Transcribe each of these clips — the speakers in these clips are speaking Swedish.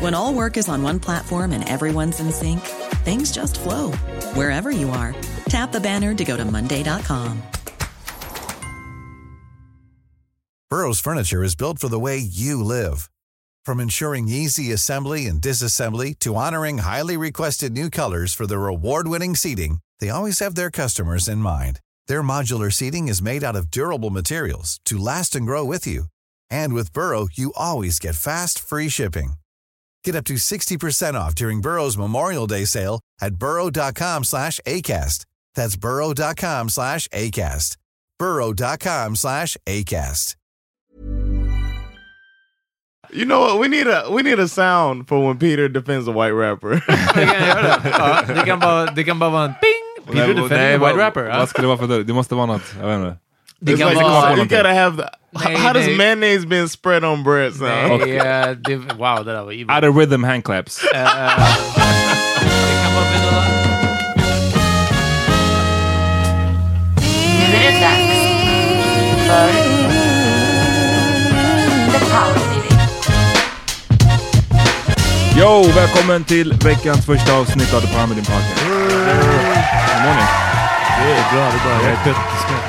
When all work is on one platform and everyone's in sync, things just flow wherever you are. Tap the banner to go to Monday.com. Burrow's furniture is built for the way you live. From ensuring easy assembly and disassembly to honoring highly requested new colors for their award-winning seating, they always have their customers in mind. Their modular seating is made out of durable materials to last and grow with you. And with Burrow, you always get fast, free shipping. Get up to 60% off during Burrow's Memorial Day sale at burrow.com slash ACAST. That's burrow.com slash ACAST. burrow.com slash ACAST. You know what? We need a we need a sound for when Peter defends a white rapper. Det kan göra det. Ja, det, kan bara, det kan bara vara en ping! Peter Nej, defending a white rapper. ja. Vad ska det vara för det? Det måste vara något, jag vet inte. Det It's kan like, vara... you gotta have the, Nej, how does mayonnaise being spread on bread sound? Nej, eh, det, wow, det där var evil. Out of rhythm handclaps. Det kan vara vanilla. Nu är det dags för The Power Meeting. Yo, välkommen till veckans första avsnitt av The Power Podcast. Hur mår ni? Det är bra, det är bra. Jag är Peter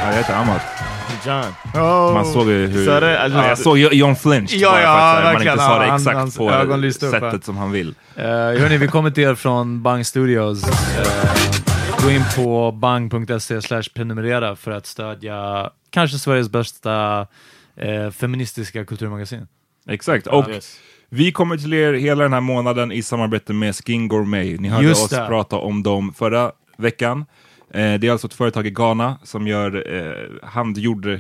Ja, jag heter Amat. John. Oh. Man såg ju hur... Så det, alltså, ja, jag såg John flinch. Ja, bara ja, att, här, man verkligen. inte sa det exakt hans på ögon upp, sättet ja. som han vill. Uh, hörni, vi kommer till er från Bang Studios. Eh, gå in på bang.se slash prenumerera för att stödja kanske Sveriges bästa eh, feministiska kulturmagasin. Exakt. Och Yes. vi kommer till er hela den här månaden i samarbete med Skin Gourmet. Ni hörde Just oss det. prata om dem förra veckan. Eh, det är alltså ett företag i Ghana som gör eh, handgjord,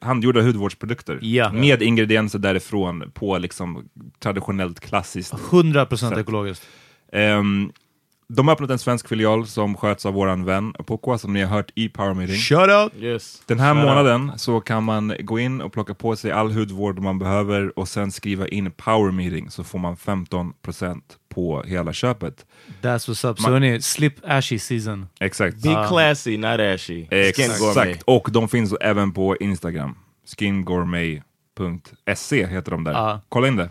handgjorda hudvårdsprodukter Ja. med ingredienser därifrån på liksom traditionellt klassiskt 100% Sätt. ekologiskt. Ehm, de har öppnat en svensk filial som sköts av våran vän Poko som ni har hört i Power Meeting. Shout out! Yes. Den här Shout out. månaden så kan man gå in och plocka på sig all hudvård man behöver och sen skriva in Power Meeting så får man 15% på hela köpet. That's what's up. Så hörni, slip ashy season. Exakt. Be classy, not ashy. Skin gourmet. Exakt. Och de finns även på Instagram. Skingourmet.se heter de där. Ja. Kolla in det.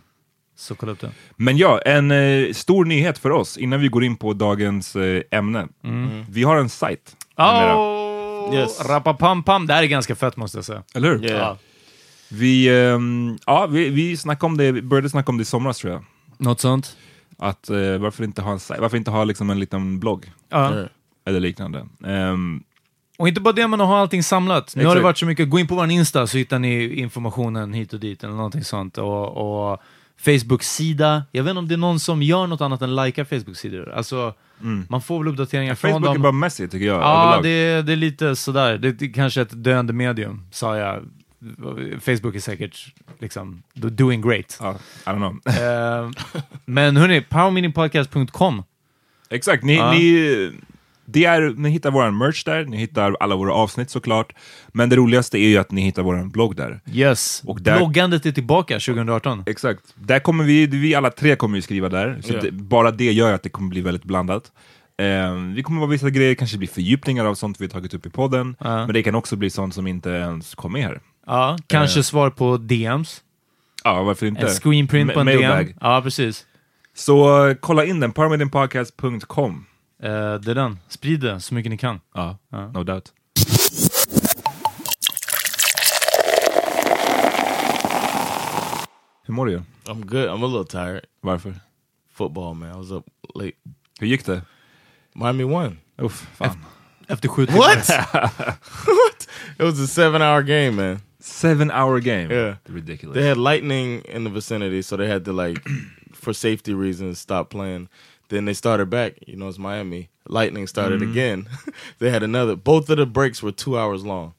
Så kolla upp det. Men ja, en eh, stor nyhet för oss innan vi går in på dagens eh, ämne. Vi har en sajt. Oh, Yes. Rapapam pam. Det här är ganska fett måste jag säga. Eller hur? Yeah. Vi, ehm, ja, vi, vi om det, vi började snacka om det i somras tror jag. Något sånt? Att eh, varför inte ha en? Varför inte ha liksom en liten blogg? Ja. Yeah. Eller liknande. Ehm, Och inte bara det, men att ha allting samlat. Nu har det Exakt. varit så mycket, gå in på vår Insta så hittar ni informationen hit och dit eller någonting sånt. Och, och Facebook-sida, jag vet inte om det är någon som gör något annat än likar Facebook-sidor. Alltså, man får väl uppdateringar från Facebook är dem. bara messy tycker jag. Ja, det, det är lite sådär. Det är kanske ett döende medium, sa jag. Facebook är säkert liksom doing great. Ja, I don't know. Eh, men hörni, powermeetingpodcast.com. Exakt, ni, Ja. ni, det är, ni hittar vår merch där, ni hittar alla våra avsnitt såklart. Men det roligaste är ju att ni hittar vår blogg där. Yes, Och där- bloggandet är tillbaka 2018. Exakt. Där kommer vi, vi alla tre kommer ju skriva där, så Ja. det, bara det gör att det kommer bli väldigt blandat. Eh, vi kommer vara vissa grejer, kanske bli fördjupningar av sånt vi har tagit upp i podden, Ja. men det kan också bli sånt som inte ens kom med här. Ja, kanske svar på DMs. Ja, varför inte? En screenprint på en DM. Ja, precis. Så eh, kolla in den, parmedinpodcast.com. Eh, det är den. Sprid det så mycket ni kan. Ja, Ja. no doubt. Hur mår du? I'm good. I'm a little tired. Varför? football, man. I was up late. Hur gick det? Miami won. Uff, fan. Efter sju timmar. What? what? It was a seven-hour game, man. Seven hour game. Yeah. Ridiculous. They had lightning in the vicinity, so they had to like, for safety reasons, stop playing. Then they started back. You know, it's Miami. Lightning started again. they had another. Both of the breaks were two hours long.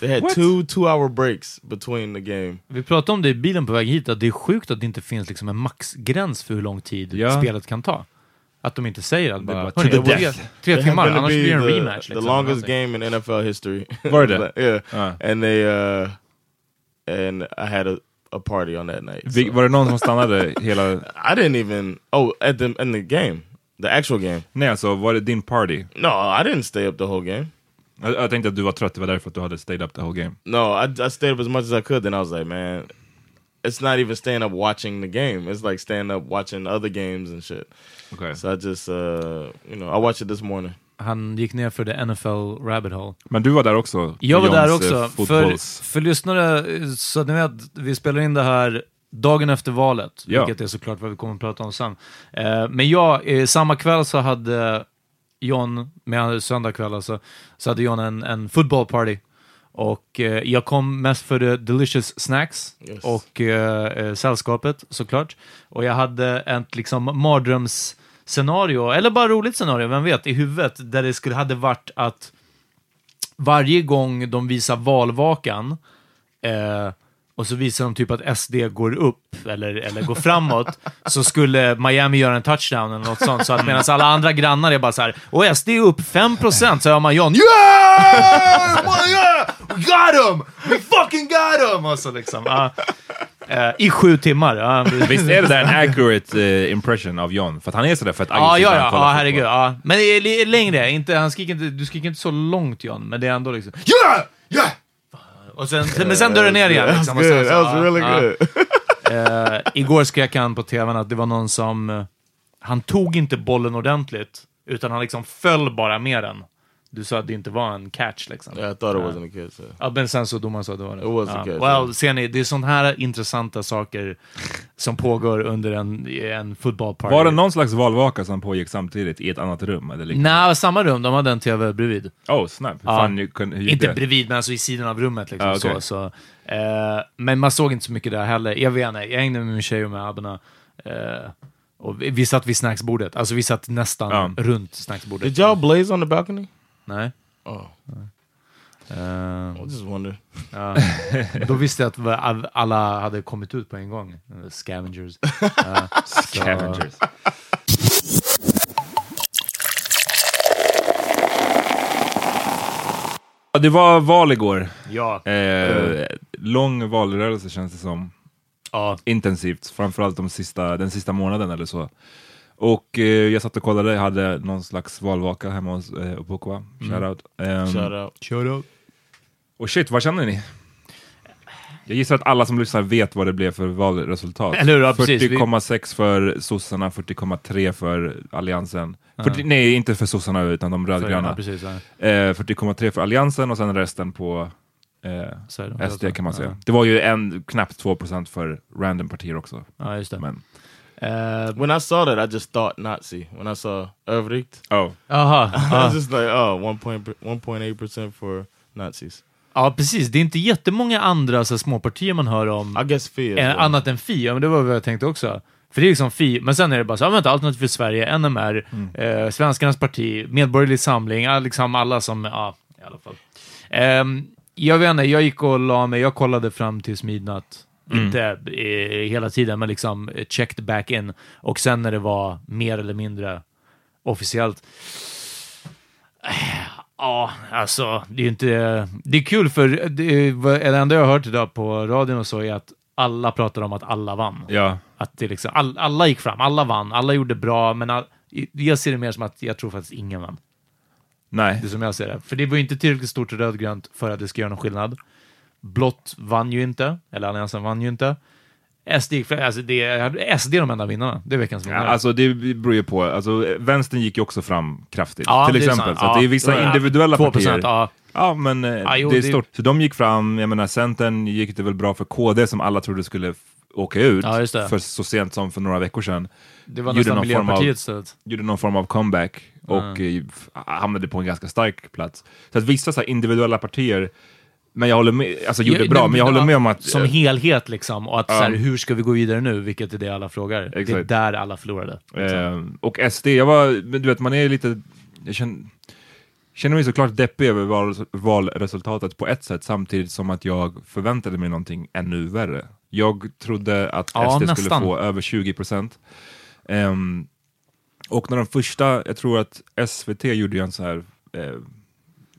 They had What? two two-hour breaks between the game. Vi pratade om det i bilen på väg hit, att det är sjukt att det inte finns liksom en maxgräns för hur lång tid Ja. spelet kan ta. Att de inte säger att bara, bara, "Hörni, to the det borde- death." tre It timmar, happened to annars be blir det en the, rematch. the Liksom, longest Någonting. game in NFL history. Var det det? yeah. Uh. And they uh, and I had a, a party on that night. So- Var det någon som stannade hela... I didn't even. Oh, at the in the game, the actual game. Nej, alltså var det din party? No, I didn't stay up the whole game. Jag, jag tänkte att du var trött, det var därför att du hade stayed up the whole game. No, I, I stayed up as much as I could. Then I was like, man, it's not even staying up watching the game. It's like staying up watching other games and shit. Okay. So I just, uh, you know, I watched it this morning. Han gick ner för the NFL rabbit hole. Men du var där också? Jag var där också. För, för lyssnare, så att ni vet, vi spelar in det här dagen efter valet, Ja. vilket är såklart vad vi kommer att prata om sen. Eh, men jag, eh, samma kväll så hade John, med söndag kväll alltså, så hade John en, en football party. Och eh, jag kom mest för the delicious snacks Yes. och eh, sällskapet såklart. Och jag hade ett liksom mardrömsscenario, eller bara roligt scenario, vem vet, i huvudet, där det skulle hade varit att varje gång de visar valvakan eh, och så visar de typ att SD går upp eller, eller går framåt, så skulle Miami göra en touchdown eller något sånt. Så att medan alla andra grannar är bara så här, och SD är upp 5% så hör man John yeah! Yeah! We got him! We fucking got him! Och så liksom, ja. Eh, I sju timmar. Ja, Visst är det där en accurate eh, impression av John? För att han är sådär fett Ja, aggressiv ja, ja, ja herregud. Ja. Men det är längre, inte, han skriker inte, du skriker inte så långt John, men det är ändå liksom Yeah! Yeah! Och sen, men sen dör det ner igen. Liksom, och good. sen så, That was ja, really good. Eh, igår skrek han på tvn att det var någon som, han tog inte bollen ordentligt, utan han liksom föll bara med den. Du sa att det inte var en catch liksom. yeah, I thought it Ja. wasn't a kid. So. Ja, men sen så domaren sa att det var det. It was a ja. catch, Well, yeah. ser ni, det är sådana här intressanta saker som pågår under en, en fotbollparty. Var det någon slags valvaka som pågick samtidigt i ett annat rum? Eller liknande? Nej, samma rum. De hade en tv bredvid. Oh, snap. Hur Ja. fan, hur, kunde- hur Inte det? bredvid, men alltså i sidan av rummet. Liksom, Ah, okej. så, så. Eh, men man såg inte så mycket där heller. Jag vet inte, jag hängde med min tjej och med abborna. Eh, och vi, vi satt vid snacksbordet. Alltså vi satt nästan Ja. runt snacksbordet. Did y'all blaze on the balcony? Nej. Oh, Eh, I just wonder. ja. Då visste jag att alla hade kommit ut på en gång. Eh, Scavengers. Eh, så- Scavengers. Ja, Det var val igår. Ja. Eh, lång valrörelse känns det som. ja. Intensivt, framförallt de sista, den sista månaden eller så. Och eh, jag satt och kollade, jag hade någon slags valvaka hemma hos eh, Opokwa. Shoutout. Ehm, Shout out. Shut up. Och shit, vad känner ni? Jag gissar att alla som lyssnar vet vad det blev för valresultat. Eller hur? Ja, precis. Vi- 40,6 för sossarna, 40,3 för alliansen. 40, nej, inte för sossarna utan de Ja, rödgröna. precis. Ja. Eh, 40,3 för alliansen och sen resten på eh. SD kan man säga. Det var ju en, knappt 2% för random partier också. Ja, just det. Men, Eh, When I saw that, I just thought Nazi. When I saw Övrigt, oh. Jaha. I ja. was just like, oh, 1.8 percent for Nazis. ja, precis. Det är inte jättemånga andra så småpartier man hör om. I guess Fi. well. annat än Fi, ja, men det var vad jag tänkte också. För det är liksom Fi, men sen är det bara så, ja, vänta, Alternativ för Sverige, NMR, eh, Svenskarnas parti, Medborgerlig Samling, liksom alla som, ja, i alla fall. Ehm, jag vet inte, jag gick och la mig, jag kollade fram tills midnatt. Inte eh, hela tiden, men liksom eh, checked back in. Och sen när det var mer eller mindre officiellt. Eh, Ja, alltså, det är ju inte... Det är kul för det, det enda jag har hört idag på radion och så är att alla pratar om att alla vann. Ja, Att det liksom, all, alla gick fram, alla vann, alla gjorde bra, men all, jag ser det mer som att jag tror faktiskt ingen vann. nej. Det är som jag ser det. För det var ju inte tillräckligt stort rödgrönt för att det ska göra någon skillnad. Blått vann ju inte, eller Alliansen vann ju inte. SD alltså det SD är de enda vinnarna. Det är veckans Ja, vinnare. alltså det beror ju på. Alltså, vänstern gick ju också fram kraftigt, Ja, till det exempel. Så Ja. det är vissa Ja, individuella 2%, partier. ja. Ja, men Ja, jo, det är det- stort. Så de gick fram, jag menar Centern gick det väl bra för KD som alla trodde skulle åka ut Ja, just det. för så sent som för några veckor sedan. Det var Gjorde nästan någon form av-. Gjorde någon form av comeback och eh, hamnade på en ganska stark plats. Så att vissa så här, individuella partier, men jag håller med, alltså gjorde Ja, bra, nej, men jag håller med om att... Som eh, helhet liksom, och att Ja. så här, hur ska vi gå vidare nu? Vilket är det alla frågar. Det är Exakt. där alla förlorade. Eh, och SD, jag var, du vet man är lite, jag känner, känner mig såklart deppig över val, valresultatet på ett sätt samtidigt som att jag förväntade mig någonting ännu värre. Jag trodde att Ja, SD skulle nästan. få över 20 procent. Ehm, och när de första, jag tror att SVT gjorde ju en så här eh,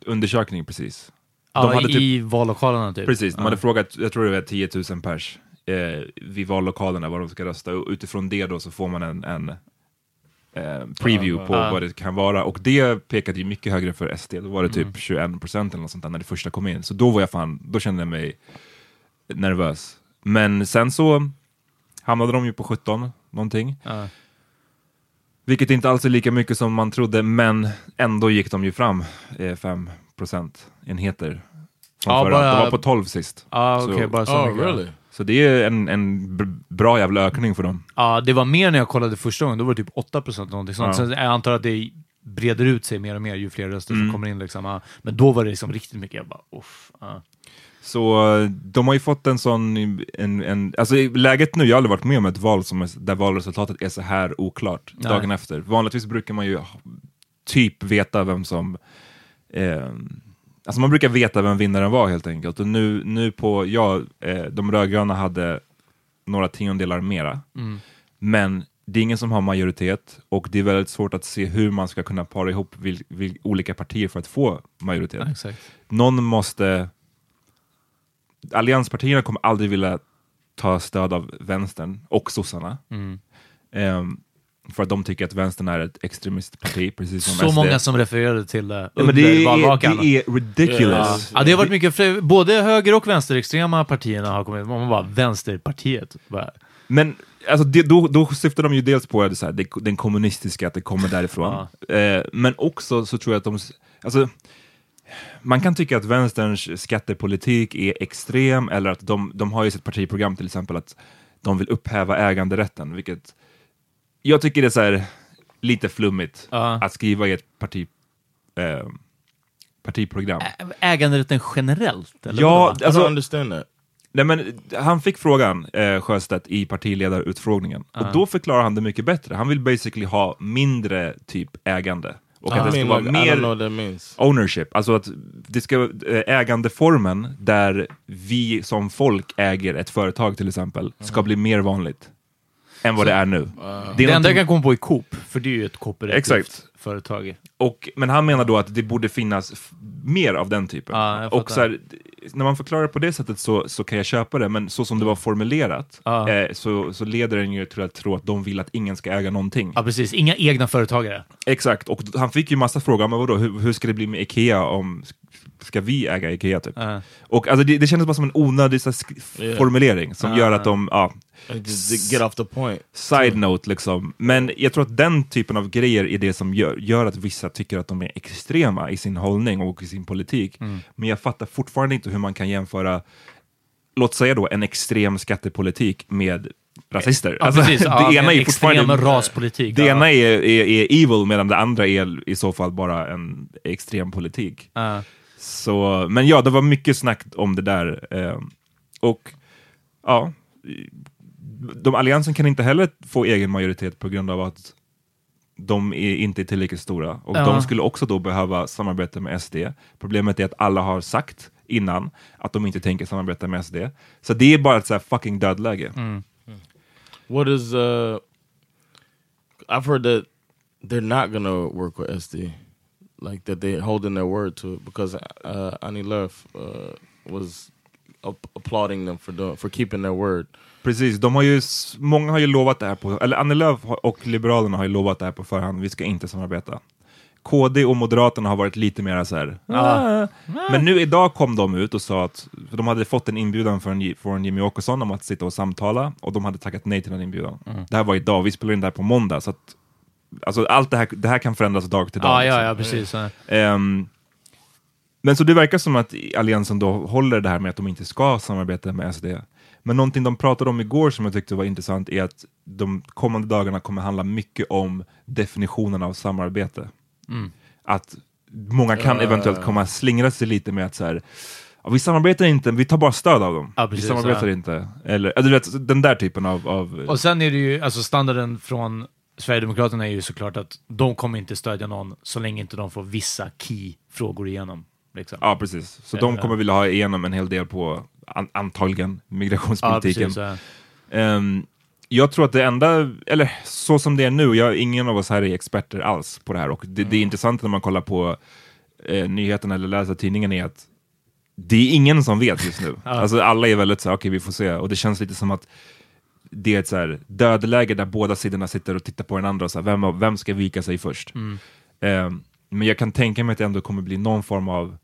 undersökning precis. Ja, hade typ- I vallokalerna typ. Precis, de hade frågat, jag tror det var 10 000 pers eh, vid vallokalerna vad de ska rösta och utifrån det då så får man en, en eh, preview på vad det kan vara och det pekade ju mycket högre för SD, då var det typ 21 procent eller något sånt där när det första kom in. Så då var jag fan, då kände jag mig nervös. Men sen så hamnade de ju på 17 någonting. Ja. Vilket inte alls är lika mycket som man trodde, men ändå gick de ju fram eh, 5 procentenheter. Från förra. bara- De var på 12 sist. Ja, Så- bara så Oh, really? Så det är en, en bra jävla ökning för dem. Ja, det var mer när jag kollade första gången, då var det typ 8% eller någonting sånt. Ja. Sen jag antar att det breder ut sig mer och mer ju fler röster Mm. som kommer in. Liksom. Men då var det liksom riktigt mycket, jag bara uff. Ja. Så eh, de har ju fått en sån, en, en, alltså läget nu, jag har aldrig varit med om ett val som är, där valresultatet är så här oklart Nej. dagen efter. Vanligtvis brukar man ju typ veta vem som, eh, alltså man brukar veta vem vinnaren var helt enkelt. Och nu, nu på, ja, eh, de rödgröna hade några tiondelar mera, Mm. men det är ingen som har majoritet och det är väldigt svårt att se hur man ska kunna para ihop vil, vil, olika partier för att få majoritet Ja, någon måste... Allianspartierna kommer aldrig vilja ta stöd av vänstern och sossarna. Mm. Ehm, för att de tycker att vänstern är ett extremistparti, precis som Så SD. många som refererade till det ja, under men det, är, valvakan. det är ridiculous. Ja, det har varit mycket, både höger och vänsterextrema partierna har kommit, man bara vänsterpartiet. Bara, Men alltså, det, då, då syftar de ju dels på det, så här, det, den kommunistiska, att det kommer därifrån. Eh, men också så tror jag att de... Alltså, man kan tycka att vänsterns skattepolitik är extrem, eller att de, de har ju sitt partiprogram till exempel att de vill upphäva äganderätten, vilket jag tycker det är så här, lite flummigt Ja. att skriva i ett parti, eh, partiprogram. Ä- äganderätten generellt? Eller Ja, vadå? I alltså- don't understand. Nej, men han fick frågan, eh, Sjöstedt, i partiledarutfrågningen. Och då förklarar han det mycket bättre. Han vill basically ha mindre typ ägande. Och I att det ska mean, vara mer ownership. Alltså att det ska eh, ägandeformen där vi som folk äger ett företag till exempel, ska bli mer vanligt än vad det är nu. Det är enda jag kan komma på är Coop, för det är ju ett kooperativt Exakt. företag. Och, men han menar då att det borde finnas mer av den typen. Jag och så här, när man förklarar på det sättet så, så kan jag köpa det, men så som det var formulerat Ja. eh, så, så leder den ju till att tro att de vill att ingen ska äga någonting. Ja, precis. Inga egna företagare. Exakt, och han fick ju massa frågor, men vadå, hur, hur ska det bli med Ikea om ska vi äga Ikea typ? Ja. Och alltså, det, det kändes bara som en onödig så Yeah. formulering som Ja. gör att de, ja, to get off the point. side note liksom. Men jag tror att den typen av grejer är det som gör, gör att vissa tycker att de är extrema i sin hållning och i sin politik. Mm. Men jag fattar fortfarande inte hur man kan jämföra, låt säga då en extrem skattepolitik med rasister. Ja, Alltså, precis. Ja, det ena en är fortfarande... raspolitik. Det ja. ena är, är, är evil medan det andra är i så fall bara en extrem politik. Ja. Så, men ja, det var mycket snack om det där. Eh, och ja, de Alliansen kan inte heller få egen majoritet på grund av att de är inte är tillräckligt stora. Och Ja. de skulle också då behöva samarbeta med SD. Problemet är att alla har sagt innan att de inte tänker samarbeta med SD. Så det är bara ett så här fucking dödläge. Mm. What is uh? I've heard that they're not gonna work with SD, like that they holding their word to it because uh, Annie Lööf uh, was ap- applauding them for doing for keeping their word. Precis, de har ju, många har ju lovat det här på, eller Annie Lööf och Liberalerna har ju lovat det här på förhand, vi ska inte samarbeta. KD och Moderaterna har varit lite mer så här. "Ah." Men nu idag kom de ut och sa att de hade fått en inbjudan från, från Jimmy Åkesson om att sitta och samtala och de hade tackat nej till den inbjudan. Det här var idag, vi spelar in det här på måndag, så att alltså, allt det här, det här kan förändras dag till dag. Ja, liksom. ja, ja, precis. Ja. Ehm, men så det verkar som att Alliansen då håller det här med att de inte ska samarbeta med SD. Men någonting de pratade om igår som jag tyckte var intressant är att de kommande dagarna kommer handla mycket om definitionen av samarbete. Mm. Att många kan eventuellt komma slingra sig lite med att så här, vi samarbetar inte, vi tar bara stöd av dem. Ja, vi precis, samarbetar ja. inte. Eller, vet, den där typen av... av Och sen är det ju, alltså standarden från Sverigedemokraterna är ju såklart att de kommer inte stödja någon så länge inte de får vissa key-frågor igenom. Liksom. ja, precis. Så de Ja. kommer vilja ha igenom en hel del på, an, antagligen, Ja, migrationspolitiken. precis, ja. Ehm, jag tror att det enda, eller så som det är nu, jag, ingen av oss här är experter alls på det här och det, det är intressant när man kollar på eh, nyheterna eller läser tidningen är att det är ingen som vet just nu. Alltså alla är väldigt så okej vi får se, och det känns lite som att det är ett så här dödläge där båda sidorna sitter och tittar på den andra så här, vem, vem ska vika sig först? Ehm, men jag kan tänka mig att det ändå kommer bli någon form av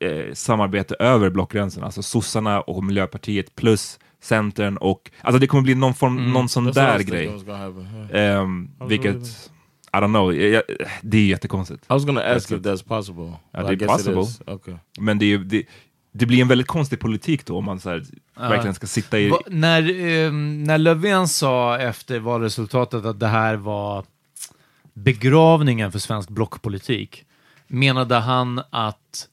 eh, samarbete över blockgränsen, alltså sossarna och Miljöpartiet plus Centern och, alltså det kommer bli någon form, någon sån That's där grej. Yeah. Ehm, vilket, I don't know, jag, det är jättekonstigt. I was gonna ask That's if that's possible. Yeah, I they're guess it possible. Okay. Men det, är, ju- det, det blir en väldigt konstig politik då om man så här, verkligen ska sitta i... Va, när, ehm, när Löfven sa efter valresultatet att det här var begravningen för svensk blockpolitik, menade han att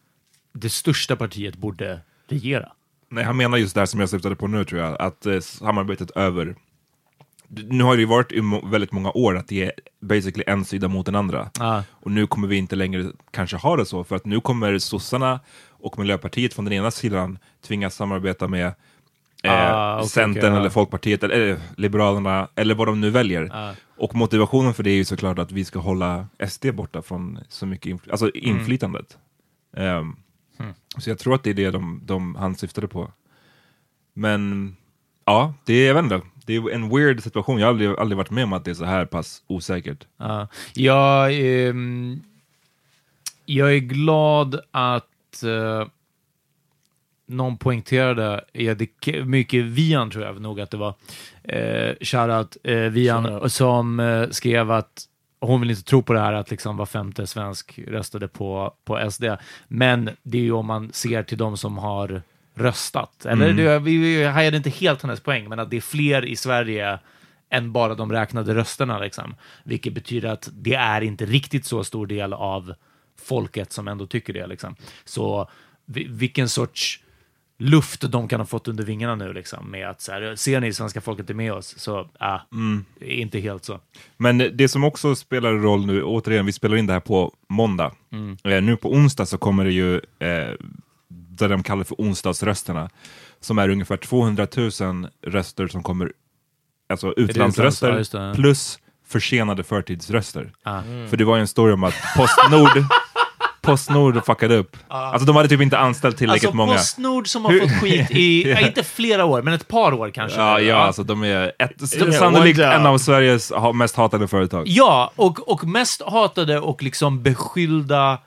det största partiet borde regera? Nej, han menar just det här som jag syftade på nu tror jag, att eh, samarbetet över... Nu har det ju varit i väldigt många år att det är basically en sida mot den andra. Ja. Och nu kommer vi inte längre kanske ha det så, för att nu kommer sossarna och Miljöpartiet från den ena sidan tvingas samarbeta med eh, Ah, okej, Centern okej, ja. eller Folkpartiet eller, eller Liberalerna eller vad de nu väljer. Ja. Och motivationen för det är ju såklart att vi ska hålla SD borta från så mycket infl- alltså Mm. inflytandet. Ehm, Hmm. Så jag tror att det är det de, de, han syftade på. Men ja, det är, jag vet inte, det är en weird situation. Jag har aldrig, aldrig varit med om att det är så här pass osäkert. Ja, jag, ehm, jag är glad att eh, någon poängterade, är det k- mycket Vian tror jag nog att det var, eh, shoutout eh, Vian, Shoutout. som eh, skrev att hon vill inte tro på det här att liksom var femte svensk röstade på, på SD. Men det är ju om man ser till de som har röstat. Eller det, vi, vi hajade inte helt hennes poäng, men att det är fler i Sverige än bara de räknade rösterna. Liksom. Vilket betyder att det är inte riktigt så stor del av folket som ändå tycker det. Liksom. Så vi- vilken sorts luft de kan ha fått under vingarna nu liksom, med att så här, ser ni svenska folket är med oss? Så, ah, inte helt så. Men det som också spelar roll nu, återigen, vi spelar in det här på måndag. Eh, nu på onsdag så kommer det ju eh, det de kallar för onsdagsrösterna, som är ungefär 200 000 röster som kommer, alltså utlandsröster, utlands- ja, plus försenade förtidsröster. Ah. För det var ju en story om att Postnord Postnord fuckade upp. Alltså de hade typ inte anställt tillräckligt Alltså många. Postnord som har fått skit i, ja, inte flera år, men ett par år kanske. Ja, ja, alltså de är ett, Yeah, sannolikt en av Sveriges ha- mest hatade företag. Ja, och, och mest hatade och liksom beskyllda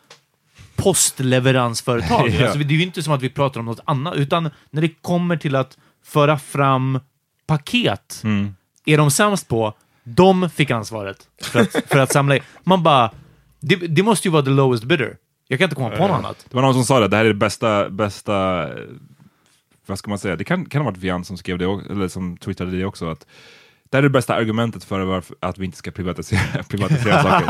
postleveransföretag. Ja. alltså, det är ju inte som att vi pratar om något annat, utan när det kommer till att föra fram paket, Mm. är de sämst på, de fick ansvaret för att, för att samla in. Man bara, det, det måste ju vara the lowest bidder. Jag kan inte komma på något annat. Det var någon som sa det, det här är det bästa, bästa vad ska man säga, det kan, kan ha varit Vian som skrev det, eller som twittrade det också, att det är det bästa argumentet för varför, att vi inte ska privatisera, privatisera saker.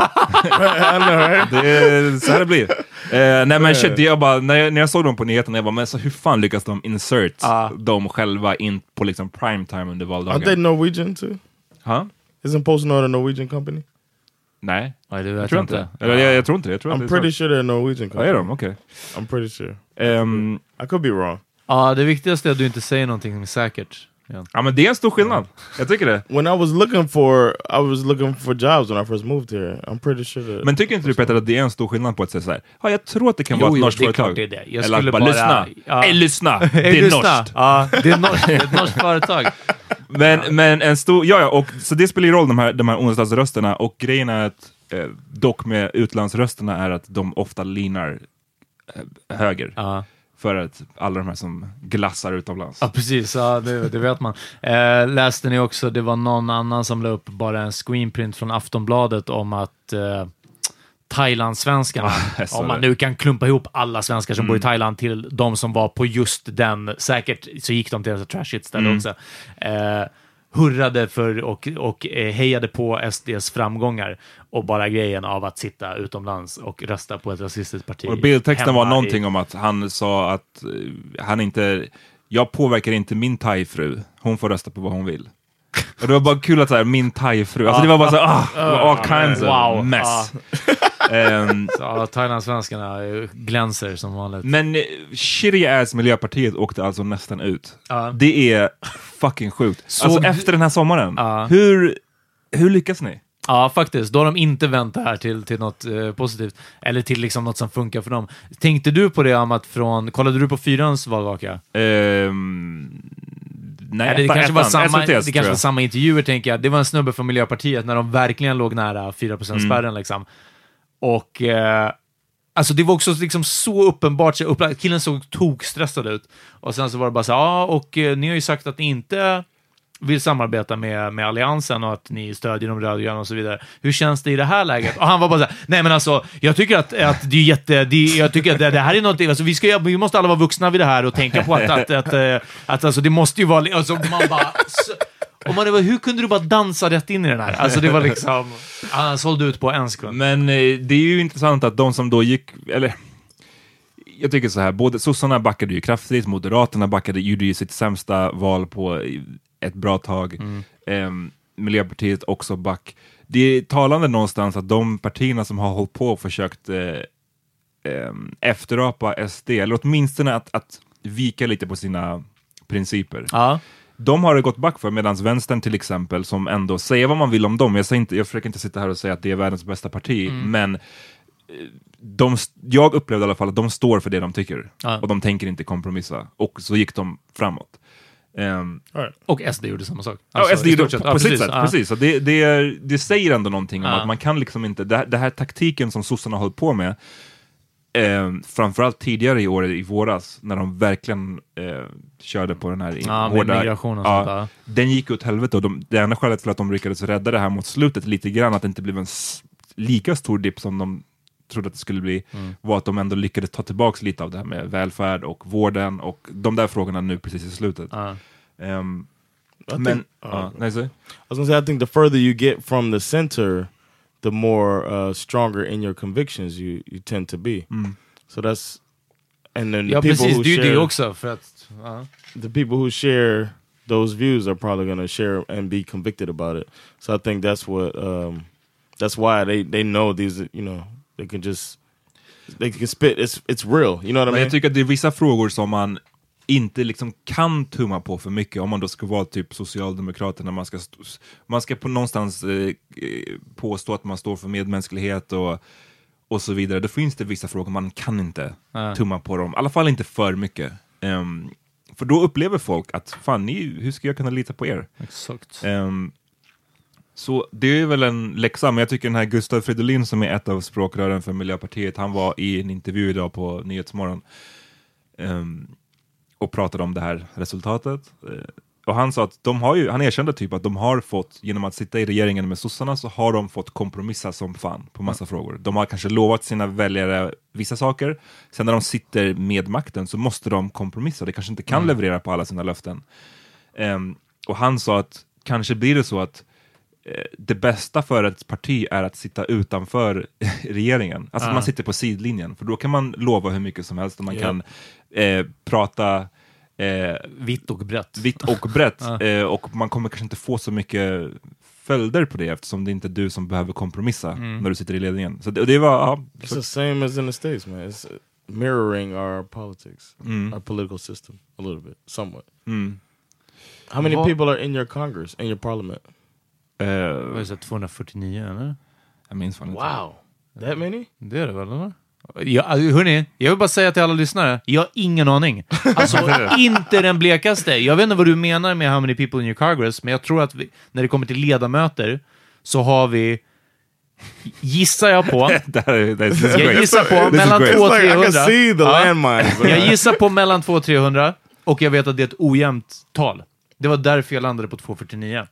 det är så här det blir. Eh, nej men shit, det jag bara, när, jag, när jag såg dem på nyheterna, jag bara, men så hur fan lyckas de insert Ah. dem själva in på liksom prime time under Aren't they valdagen? Norwegian too? Ha? Isn't PostNord a Norwegian company? Nej, Nej, det jag tror inte. Eller, jag, jag tror inte det. Jag tror I'm pretty så. sure they're a Norwegian company. är de? Okej. I'm pretty sure. Ehm, I could be wrong. Ja, det viktigaste är att du inte säger någonting säkert. Ja. ja men det är en stor skillnad. Jag tycker det. When I was looking for, I was looking for jobs when I first moved here. I'm pretty sure that. Men tycker inte du Peter att det är en stor skillnad på att säga såhär, ja jag tror att det kan Jo, vara ett jo, norskt företag. det är det. Jag Eller skulle att bara, bara- lyssna, ja. Ey, lyssna, det är lyssna. norskt. Ja, det är, nor- det är ett norskt företag. Men, men en stor, ja, ja, och så det spelar ju roll de här, de här onsdagsrösterna och grejen är att eh, dock med utlandsrösterna är att de ofta linar eh, höger. Ja. För att alla de här som glassar utomlands. Ja, precis. Ja, det, det vet man. Eh, läste ni också, det var någon annan som la upp bara en screenprint från Aftonbladet om att eh, Thailandssvenskarna, jag sa om man nu kan klumpa ihop alla svenskar som bor Mm. i Thailand till de som var på just den, säkert så gick de till ett trashigt ställe Mm. också, eh, hurrade för och, och eh, hejade på SDs framgångar och bara grejen av att sitta utomlands och rösta på ett rasistiskt parti. Och bildtexten var i- någonting om att han sa att eh, han inte, jag påverkar inte min thai-fru, hon får rösta på vad hon vill. Och det var bara kul att säga min thai-fru, alltså det var bara så ah, all kinds of mess. Ehm, Så, ja, Thailandssvenskarna eh, glänser som vanligt. men eh, shitty ass Miljöpartiet åkte alltså nästan ut. Ja. Det är fucking sjukt. Såg alltså efter den här sommaren, Ja. hur, hur lyckas ni? Ja, faktiskt. Då har de inte vänt det här till, till något eh, positivt. Eller till liksom något som funkar för dem. Tänkte du på det, Amat, från... Kollade du på Fyrans valvaka? Ehm, nej, det kanske var samma, det kanske var samma intervjuer, tänker jag. Det var en snubbe från Miljöpartiet när de verkligen låg nära 4%-spärren. Mm. Liksom. Och... Eh, Alltså det var också liksom så uppenbart, så upplagt. killen såg tokstressad ut. Och sen så var det bara så här, ja, och eh, ni har ju sagt att ni inte vill samarbeta med, med Alliansen och att ni stödjer de rödgröna och så vidare. Hur känns det i det här läget? Och han var bara så här, nej men alltså, jag tycker att, att det är jätte, det, jag tycker att det, det här är någonting, alltså vi, ska, vi måste alla vara vuxna vid det här och tänka på att, att, att, att, att alltså det måste ju vara, alltså man bara, så, och man bara, hur kunde du bara dansa rätt in i den här? Alltså det var liksom, han sålde ut på en sekund. Men eh, det är ju intressant att de som då gick, eller jag tycker så här, både sossarna backade ju kraftigt, moderaterna backade, gjorde ju sitt sämsta val på ett bra tag. Ehm, Miljöpartiet också back. Det är talande någonstans att de partierna som har hållit på och försökt eh, ehm, efterapa SD, eller åtminstone att, att vika lite på sina principer. Ja. De har det gått back för, medan vänstern till exempel, som ändå säger vad man vill om dem, jag, säger inte, jag försöker inte sitta här och säga att det är världens bästa parti, Mm. men eh, de, jag upplevde i alla fall att de står för det de tycker, Ja. och de tänker inte kompromissa, och så gick de framåt. Ehm, Och SD gjorde samma sak. ja, Alltså, SD i gjorde sett. på, Ja, på sitt precis. sätt, Ja. precis. Så det, det, det säger ändå någonting om Ja. att man kan liksom inte, det, här- det här taktiken som sossarna har hållit på med, eh, framförallt tidigare i år, i våras, när de verkligen eh, körde på den här Ja, hårda... migration och ja, sånt där. Den gick åt helvete och de, det enda skälet för att de lyckades rädda det här mot slutet lite grann, att det inte blev en lika stor dipp som de trodde att det skulle bli, Mm. var att de ändå lyckades ta tillbaka lite av det här med välfärd och vården och de där frågorna nu precis i slutet. Ehm, I men, think- ja, nej, så. I was gonna say, I think the further you get from the center, the more uh, stronger in your convictions you you tend to be. So that's and then the Ja, people precis. who Det är share det också. För att, ja. the people who share those views are probably gonna share and be convicted about it. So I think that's what um, that's why they they know these. You know, they can just they can spit. It's it's real. You know what I Men mean? jag tycker att det är vissa frågor som man inte liksom kan tumma på för mycket om man då ska vara typ Socialdemokraterna, man ska, man ska på någonstans eh, eh, påstå att man står för medmänsklighet och, och så vidare. Då finns det vissa frågor man kan inte Ja. tumma på dem, i alla fall inte för mycket. Ehm, för då upplever folk att fan, ni, hur ska jag kunna lita på er? Exakt. Ehm, så det är väl en läxa, men jag tycker den här Gustav Fridolin som är ett av språkrören för Miljöpartiet, han var i en intervju idag på Nyhetsmorgon ehm, och pratade om det här resultatet. Eh, och han sa att de har ju, han erkände typ att de har fått, genom att sitta i regeringen med sossarna, så har de fått kompromissa som fan på massa frågor. De har kanske lovat sina väljare vissa saker, sen när de sitter med makten så måste de kompromissa, de kanske inte kan leverera på alla sina löften. Ehm, och han sa att kanske blir det så att det bästa för ett parti är att sitta utanför regeringen. Alltså att man sitter på sidlinjen, för då kan man lova hur mycket som helst och man Ja. kan eh, prata eh, Vitt och brett. vitt och brett Ja. eh, och man kommer kanske inte få så mycket följder på det eftersom det inte är du som behöver kompromissa när du sitter i ledningen. Så det, det var, ja, It's så, the same as in the states, man. It's uh, mirroring our politics, our political system, a little bit, somewhat. mm, How many Vad- people are in your Congress, in your parliament? Vad är det, så här 249 eller? jag minns fan inte. Wow, that many? Det är det väl, eller? Ja, hörni, jag vill bara säga till alla lyssnare, jag har ingen aning. Alltså, inte den blekaste. Jag vet inte vad du menar med how many people in your Congress, men jag tror att vi, när det kommer till ledamöter så har vi, gissar jag på, jag gissar på mellan great. 200 och Like, I can 300. see the Ja. landmines. Jag gissar på mellan 200 och 300 och jag vet att det är ett ojämnt tal. Det var därför jag landade på 249.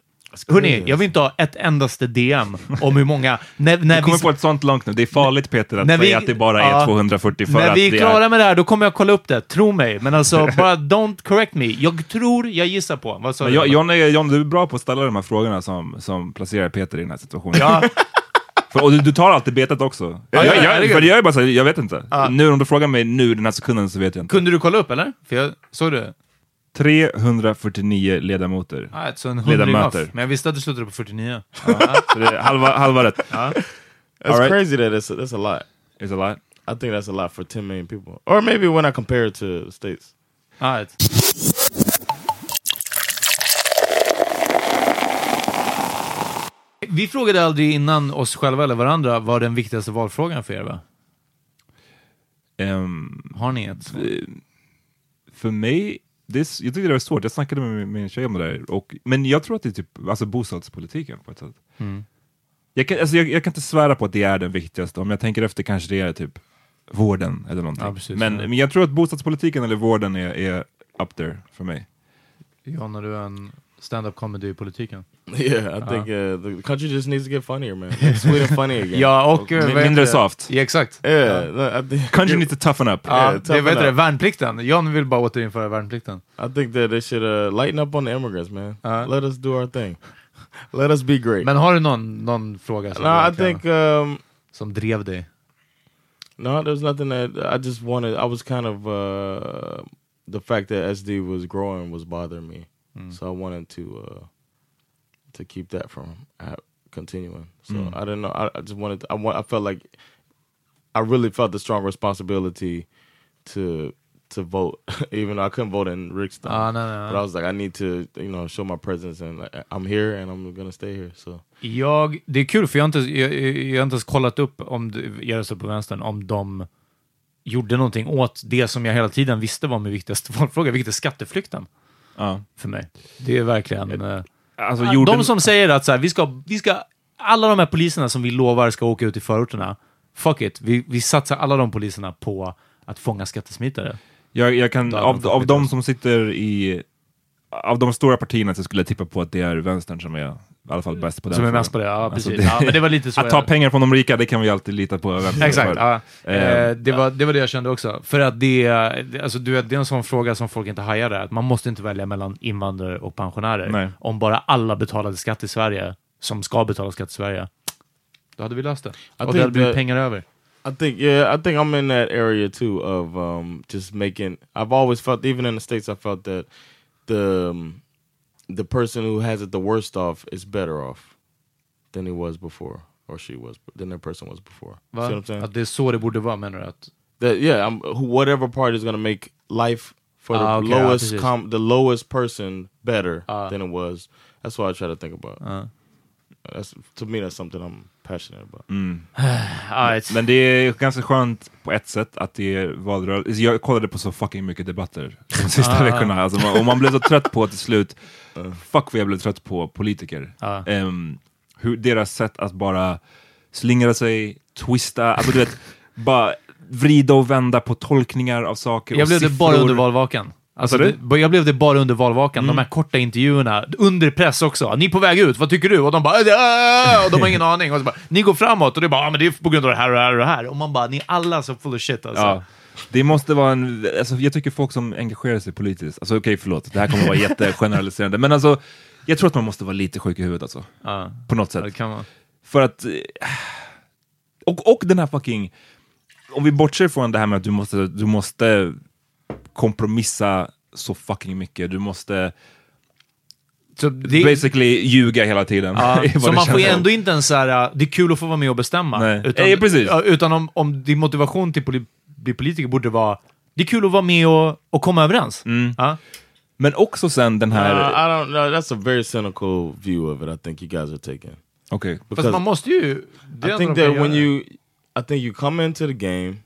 Hörni, jag vill inte ha ett endaste DM om hur många... När, när Vi kommer vi, få ett sånt långt nu. Det är farligt Peter att när säga vi- att det bara är ja, 240 för när att vi är klara med det här, då kommer jag kolla upp det. Tro mig. Men alltså, bara don't correct me. Jag tror, jag gissar på. Vad sa du? jag, John, är, John, du är bra på att ställa de här frågorna som, som placerar Peter i den här situationen. Ja, För, och du, du tar alltid betet också. Ja, jag, ja, jag, för jag är bara så jag vet inte. Ja. Nu om du frågar mig nu den här sekunden så vet jag inte. kunde du kolla upp, eller? För jag såg det. 349 ledamöter. Ah, så en Ledamöter. Men jag visste att du slutade på 49. Så det är halva, halva rätt. That's Alright. crazy that it's that's a lot. Is a lot. I think that's a lot for 10 million people. Or maybe when I compare it to the states. Ah. Vi frågade aldrig innan oss själva eller varandra vad den viktigaste valfrågan för er var. Ehm, Har ni ett? svar? för mig, det är, jag tycker det var svårt. Jag snackade med min, min tjej om det där. Och, men jag tror att det är typ alltså bostadspolitiken på ett sätt. Mm. Jag, kan, alltså jag, jag kan inte svära på att det är den viktigaste. Om jag tänker efter kanske det är typ vården eller någonting. Ja, precis. men, men jag tror att bostadspolitiken eller vården är, är up there för mig. Ja, när du är en stand-up comedy i politiken. Yeah, I think uh, the country just needs to get funnier, man. Make Sweden funny again. Ja, och... Min- vad mindre soft. Ja, exakt. Yeah, no, I think Country needs to toughen up. Ja, Yeah, det toughen vet du, det, up. värnplikten. John vill bara återinföra värnplikten. I think that they should uh, lighten up on the immigrants, man. Uh-huh. Let us do our thing. Let us be great. Men har du någon, någon fråga som, no, I think um, som drev dig? no, there's nothing that I just wanted. I was kind of uh, the fact that SD was growing was bothering me, so I wanted to uh, to keep that from ha- continuing. So I didn't know. I, I just wanted. I want. I felt like I really felt the strong responsibility to to vote, even though I couldn't vote in riksdagen. Ah, nej, nej, nej. But I was like, I need to, you know, show my presence and like, I'm here and I'm gonna stay here. So Jag, det är kul för jag har inte, jag, jag har inte ens kollat upp om det- jag röstar på vänstern, om de gjorde någonting åt det som jag hela tiden visste var min viktigaste valfråga, vilket är skatteflykten Ja. för mig. Det är verkligen... eh, Alltså, jorden, De som säger att så här, vi, ska, vi ska, alla de här poliserna som vi lovar ska åka ut i förorterna, fuck it, vi, vi satsar alla de poliserna på att fånga skattesmitare. jag, jag kan, av, av mitt de som sitter i... Av de stora partierna så skulle jag tippa på att det är vänstern som är i alla fall bäst på den Som är mest på det, ja Alltså, precis. ja, men det var lite så Att ta jag- pengar från de rika, det kan vi alltid lita på Exakt, ja. Eh, Eh, det, var, det var det jag kände också. För att det, det- alltså, du vet, det är en sån fråga som folk inte hajar där. Att man måste inte välja mellan invandrare och pensionärer. Nej. Om bara alla betalade skatt i Sverige, som ska betala skatt i Sverige, då hade vi löst det. och det hade blivit pengar över. I think, yeah, I think I'm in that area too of um, just making. I've always felt, even in the states, I felt that the um, the person who has it the worst off is better off than he was before, or she was, than that person was before. See what I'm saying? Att det är så det borde vara, menar du? Att, that yeah, I'm, whatever party is going to make life for the Ah, okay, ah, lowest precis. com, the lowest person better Ah. than it was. That's what I try to think about. Ja. That's to me, that's something I'm passionate about. ah, it's, Men det är ganska skönt på ett sätt att det är valrörelse. Jag kollade på så fucking mycket debatter de sista Ah. veckorna. Alltså, och man blev så trött på till slut. Fuck vad jag blev trött på politiker. Ja. Ehm, hur deras sätt att bara slingra sig, twista, alltså du vet, bara vrida och vända på tolkningar av saker jag och blev det siffror. bara under valvakan. Alltså, det, jag blev det bara under valvakan, Mm. de här korta intervjuerna, under press också. Ni är på väg ut, vad tycker du? Och de bara "Äh!" och de har ingen aning. Och så bara, ni går framåt och det är bara, "Ja, men det är på grund av det här och det här och det här. Och man bara, ni är alla så full of shit alltså. Ja. Det måste vara en, alltså, jag tycker folk som engagerar sig politiskt, alltså okej förlåt, det här kommer vara jättegeneraliserande, men alltså jag tror att man måste vara lite sjuk i huvudet alltså. Ja. På något sätt. För att... eh, Och, och den här fucking... Om vi bortser från det här med att du måste, du måste kompromissa så fucking mycket. Du måste Så det, basically ljuga hela tiden. Ja, så man får ju ändå inte ens såhär, det är kul att få vara med och bestämma. Nej. Utan, Ja, precis. utan om, om din motivation till bli politiker borde vara, det är kul att vara med och, och komma överens. Mm. Ja. Men också sen den här... Uh, I don't know. That's a very cynical view of it. I think you guys are taking. Okej. Fast man måste ju... I think that when you, I think you come into the game.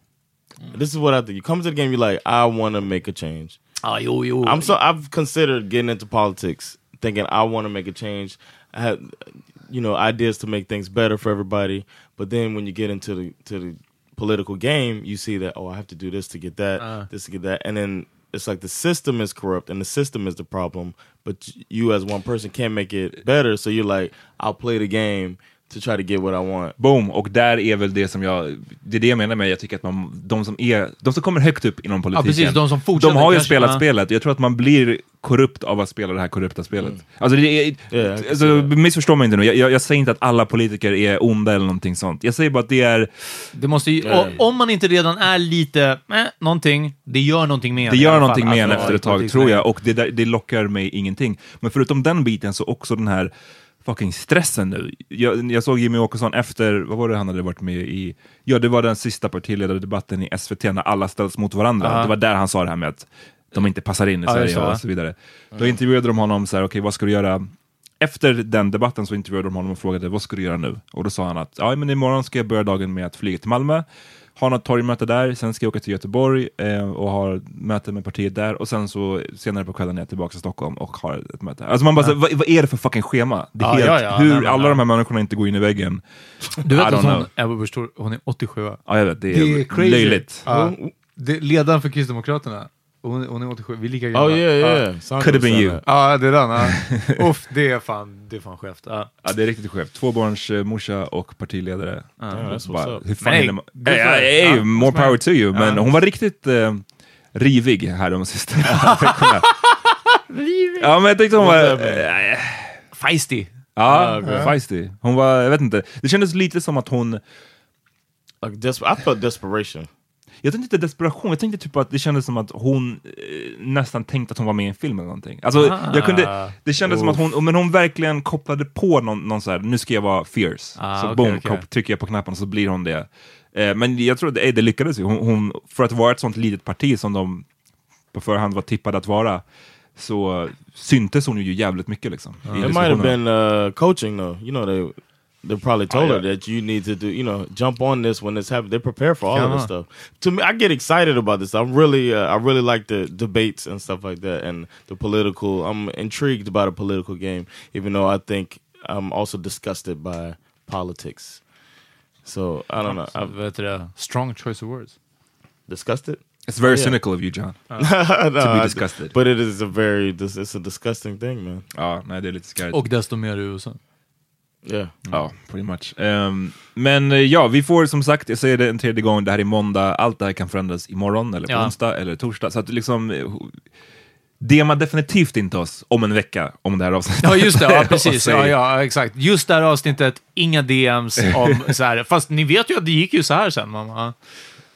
This is what I think. You come into the game. You're like, I want to make a change. Ja, jo, jo. I'm so I've considered getting into politics, thinking I want to make a change. I have, you know, ideas to make things better for everybody. But then when you get into the to the political game, you see that oh, I have to do this to get that, Uh. this to get that, and then it's like the system is corrupt and the system is the problem, but you as one person can't make it better. So you're like, I'll play the game to try to get what I want. Boom, och där är väl det som jag, det är det jag menar med, jag tycker att man, de som är, de som kommer högt upp inom politiken, precis, de som de har ju spelat ja. spelet, jag tror att man blir korrupt av att spela det här korrupta spelet. Alltså, det är, Ja, kan alltså missförstå mig inte nu, jag, jag, jag säger inte att alla politiker är onda eller någonting sånt, jag säger bara att det är, Det måste ju, Nej. och, om man inte redan är lite, eh, någonting, det gör någonting med det gör någonting med en Alltså, efter ett tag, tror jag, och det, det lockar mig ingenting. Men förutom den biten så också den här fucking stressen nu. Jag, jag såg Jimmy Åkesson efter, vad var det han hade varit med i? Ja, det var den sista partiledardebatten i SVT när alla ställs mot varandra. Ja. Det var där han sa det här med att de inte passar in i Sverige det, ja. och så vidare. Då intervjuade de honom så här, okej vad ska du göra? Efter den debatten så intervjuade de honom och frågade vad ska du göra nu? Och då sa han att ja, men imorgon ska jag börja dagen med att flyga till Malmö, ha något torgmöte där, sen ska jag åka till Göteborg eh, och ha möte med partiet där och sen så senare på kvällen är jag tillbaka till Stockholm och har ett möte. Alltså man bara, så, vad, vad är det för fucking schema? Det är Ja, helt, ja, ja. hur Nej, men, alla ja. de här människorna inte går in i väggen. Du vet att hon. Ebba Busch hon är 87 va? Ja, jag vet, det är, Det är crazy. löjligt. Ja. Det, ledaren för Kristdemokraterna, hon, hon är 87, vi är lika gamla. Oh yeah, Ja. yeah. Sandra Could have been you. Ja, det är den. Ja. Uff, det är fan, det är fan skevt. Ja. Ja, det är riktigt skevt. Tvåbarns eh, och partiledare. Bara, hur fan Men man- more power to you. Men hon var riktigt eh, rivig här de sista veckorna. Ja, men jag tyckte hon var... eh, Feisty. Ja, okej. feisty. Hon var, jag vet inte. Det kändes lite som att hon... Like desper- I felt desperation. Jag tänkte inte desperation, jag tänkte typ att det kändes som att hon eh, nästan tänkte att hon var med i en film eller någonting. Alltså, Ah. jag kunde, det kändes som att hon, men hon verkligen kopplade på någon, någon så här, nu ska jag vara fierce. Ah, så okej, boom, kop- trycker jag på knappen så blir hon det. Eh, men jag tror det, det lyckades ju. Hon, hon, för att vara ett sånt litet parti som de på förhand var tippade att vara, så syntes hon ju jävligt mycket liksom. i It might have been uh, coaching though. You know they they probably told Oh, her that you need to do you know jump on this when this happens. They prepare for all of this Come stuff. To me, I get excited about this. I'm really uh, I really like the debates and stuff like that and the political. I'm intrigued about a political game, even though I think I'm also disgusted by politics. So I don't know. I've, vet du? Strong choice of words. disgusted. It's very Yeah. cynical of you John. Uh, no, be I- disgusted. but it is a very it's a disgusting thing, man. Ja, nej det är lite skarpt. Och desto mer i USA. Yeah. Ja, pretty much. Ehm, men eh, ja, vi får som sagt, jag säger det en tredje gång, det här är måndag, allt det här kan förändras imorgon, eller på Ja. onsdag, eller torsdag. Så att liksom, eh, DMa definitivt inte oss om en vecka om det här avsnittet. Ja, just det. Ja, precis. Ja, ja, exakt. Just det här avsnittet, inga DMs om så här. Fast ni vet ju att det gick ju så här sen. Mamma.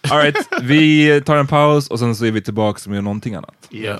All right, vi tar en paus och sen så är vi tillbaka med någonting annat. Yeah.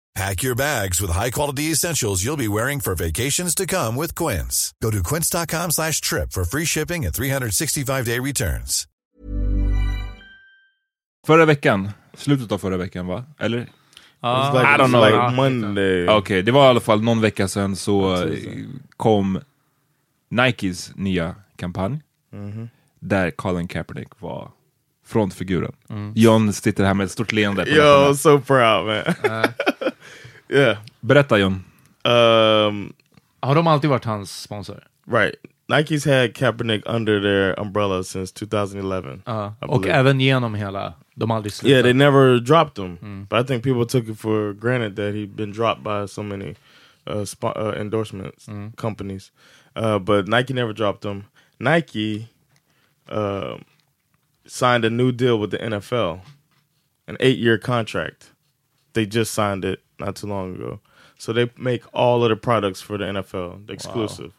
Pack your bags with high-quality essentials you'll be wearing for vacations to come with Quince. Go to quince.com slash trip for free shipping and 365-day returns. Förra veckan, slutet av förra veckan va? Eller? It's like, I don't know. like. Monday. Okej, det var i alla fall någon vecka sedan så kom Nikes nya kampanj där Colin Kaepernick var frontfiguren. John sitter här med ett stort leende. Yo, so proud, man. Yeah. Berätta John. Um, Har de alltid varit hans sponsor? right. Nike's had Kaepernick under their umbrella since 2011. Ja. I Och believe. även genom hela, de har aldrig slutat. Yeah, they never dropped him. But I think people took it for granted that he'd been dropped by so many uh, spo- uh, endorsements companies. Uh, but Nike never dropped him. Nike um signed a new deal with the NFL, an eight-year contract. They just signed it not too long ago. So they make all of the products for the NFL, the exclusive.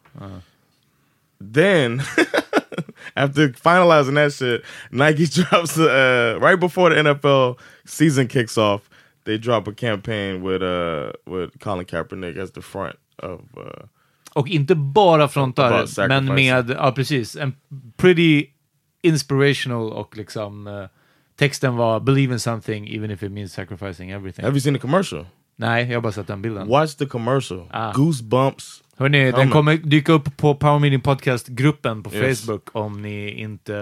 Then, after finalizing that shit, Nike drops uh, right before the NFL season kicks off. They drop a campaign with uh with Colin Kaepernick as the front of uh, Och inte bara frontar, men med, ja precis, en pretty inspirational och liksom eh, texten var “Believe in something even if it means sacrificing everything”. Have you seen the commercial? Nej, jag har bara sett den bilden. Watch the commercial. Ah. Goosebumps. Hörrni, den kommer dyka upp på Power Meeting Podcast-gruppen på Yes. Facebook om ni inte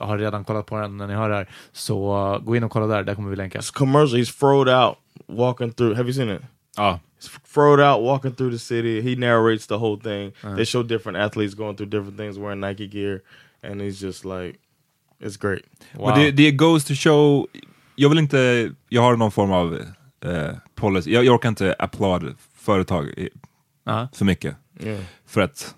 har redan kollat på den när ni hör det här. Så uh, gå in och kolla där, där kommer vi länka. This commercial. He's throwed out walking through. Have you seen it? Ja. He's throwed out walking through the city. He narrates the whole thing. They show different athletes going through different things wearing Nike gear, and he's just like, it's great. Och det, det goes to show, jag vill inte, jag har någon form av eh, policy, jag, jag orkar inte applaud företag i, för mycket. Yeah. För att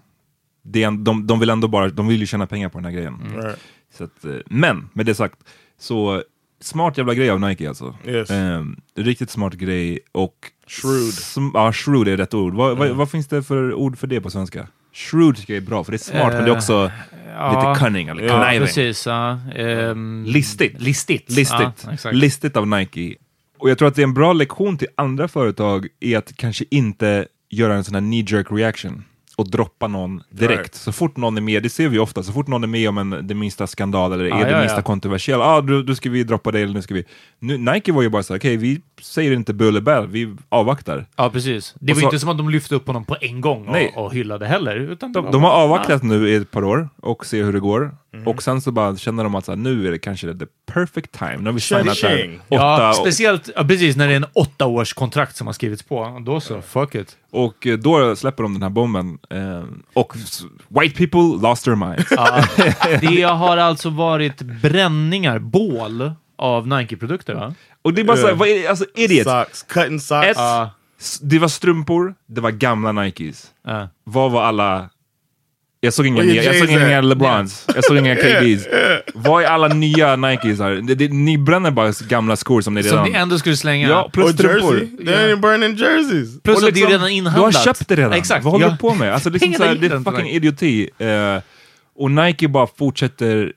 det är, de, de vill ändå bara, de vill ju tjäna pengar på den här grejen. Right. Så att, eh, men, med det sagt, så smart jävla grej av Nike alltså. Yes. Ehm, riktigt smart grej och... Shrewd. Ja, shrewd är rätt ord. Vad, vad, vad finns det för ord för det på svenska? Shrewd tycker jag är bra, för det är smart men det är också ja. lite cunning eller Ja, conniving. precis. Ja. Ehm, Listigt. Listigt. Listigt. Ja, exakt. Listigt av Nike. Och jag tror att det är en bra lektion till andra företag i att kanske inte göra en sån här knee jerk reaction och droppa någon direkt. Right. Så fort någon är med, det ser vi ofta, så fort någon är med om en, det minsta skandal eller är Ja, det minsta ja. kontroversiella, ah, då, då ska vi droppa det eller nu ska vi... Nu, Nike var ju bara så okej vi säger inte bull vi avvaktar. Ja, precis. Det Och var så- inte som att de lyfte upp honom på en gång Nej. och, och hyllade heller. Utan De, de har avvaktat nu i ett par år och ser hur det går. Mhm. Och sen så bara känner de att så här, nu är det kanske the perfect time. Nu har vi signat åtta Ja, speciellt ja, precis när det är en åtta års kontrakt som har skrivits på. Då så, fuck it. Och eh, då släpper de den här bomben. Eh, och white people lost their minds. Ja, det har alltså varit bränningar, bål, av Nike-produkter va? och det är bara såhär, vad är, alltså idiot. Socks, cutting socks. Ett, s- det var strumpor, det var gamla Nikes. Ja. Vad var alla... Jag såg inga, nya, jag såg inga? LeBrons, jag såg inga KDs. Vad är alla nya Nikes här? Det, det, ni bränner bara gamla skor som ni Som redan... ni ändå skulle slänga. Ja, plus or strumpor. jersey. They ain't burning jerseys. Plus Och att det är liksom, redan Du inhandlat. har köpt det redan. Exakt. Vad håller Ja. du på med? Alltså, det, är liksom såhär, det är fucking idioti. Eh, och Nike bara fortsätter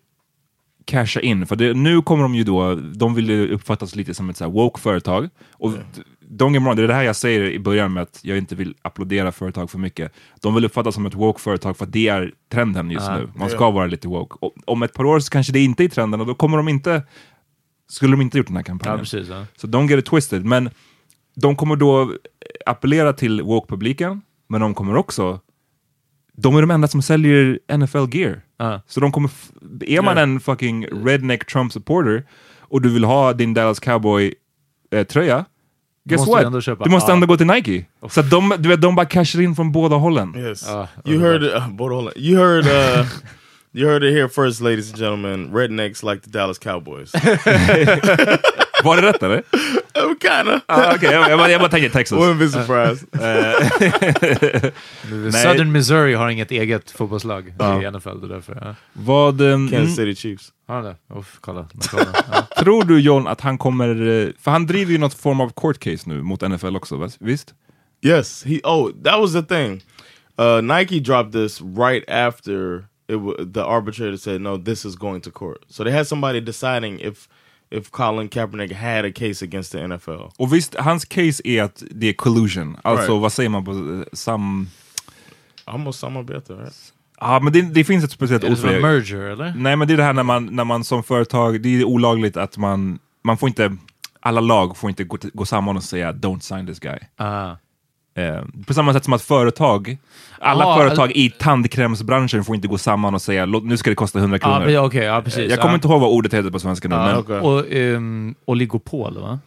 casha in. För det, nu kommer de ju då, de vill ju uppfattas lite som ett så woke företag. Och don't get wrong, det är det här jag säger i början med att jag inte vill applådera företag för mycket. De vill uppfattas som ett woke företag för att det är trenden just Ja. nu. Man ska vara lite woke. Och, om ett par år så kanske det inte är trenden och då kommer de inte, skulle de inte gjort den här kampanjen. Ja, precis. Ja. Så don't get it twisted. Men de kommer då appellera till woke-publiken, men de kommer också... De är de enda som säljer NFL gear. Ja. Så de kommer... Är man en fucking redneck Trump-supporter och du vill ha din Dallas Cowboy-tröja, guess måste du what? ändå köpa. Du måste Ja. ändå gå till Nike. Så de, du vet, de bara cashar in från båda hållen. Yes. Ah, you heard. Uh, both hold on. You heard. Uh, you heard it here first, ladies and gentlemen. Rednecks like the Dallas Cowboys. Var det rätt eller? oh, kinda. ah, okay. jag, jag, bara, jag bara tänker Texas. Wouldn't be surprised. Southern Missouri har inget eget fotbollslag i NFL. Det är därför. Ja. Vad... ehm, Kansas City Chiefs. Har han det? Uff, kolla. kolla. Ja. Tror du John att han kommer, eh, för han driver ju något form av court case nu mot NFL också, visst? Yes. He. Oh, that was the thing. Uh, Nike dropped this right after it. W- the arbitrator said no. This is going to court. So they had somebody deciding if if Colin Kaepernick had a case against the NFL. Och visst, hans case är att det är collusion, alltså Right. vad säger man på eh, sam... Almost samarbete, right? Ja, men det, det finns ett speciellt ord för en det. merger eller? Nej, men det är det här när man, när man som företag, det är olagligt att man, man får inte, alla lag får inte gå, gå samman och säga don't sign this guy. Ah. Eh, på samma sätt som att företag, alla Ja, företag i tandkrämsbranschen får inte gå samman och säga "Låt- nu ska det kosta 100 Ja, kronor. men, okej, ja, precis. jag kommer inte ihåg vad ordet heter på svenska nu, Ah, men okay. Och um, oligopol, va?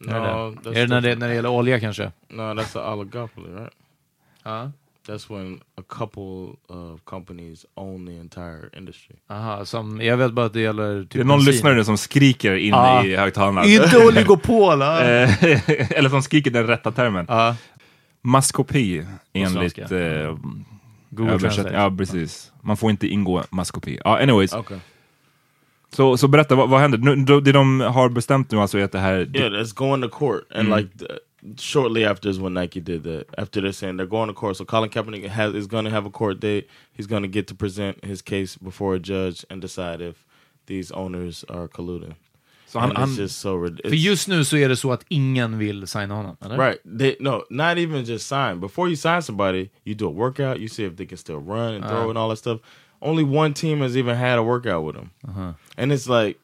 no, är det, är det när, det när det gäller olja kanske? No, that's an oligopoly, right? Ja. That's when a couple of companies own the entire industry. Aha, som, jag vet bara att det gäller typ det är någon bensin. lyssnare som skriker in Ja. i högtalarna. Inte oligopol! Eh, Eller som skriker den rätta termen. Ja. Maskopi enligt eh, Google. Ja, precis. Man får inte ingå maskopi. Ja, anyways. Okay. Så, så berätta, vad, vad händer? Nu, det de har bestämt nu alltså är att det här... Yeah, that's going to court, and Mm. like th- shortly after is when Nike did that. After they're saying they're going to court, so Colin Kaepernick has is going to have a court date. He's going to get to present his case before a judge and decide if these owners are colluding. Så han, han, it's just so För just nu så är det så att ingen vill signa honom, eller? Right. They no, not even just sign. Before you sign somebody, you do a workout, you see if they can still run and throw uh-huh. and all that stuff. Only one team has even had a workout with him. Uh-huh. And it's like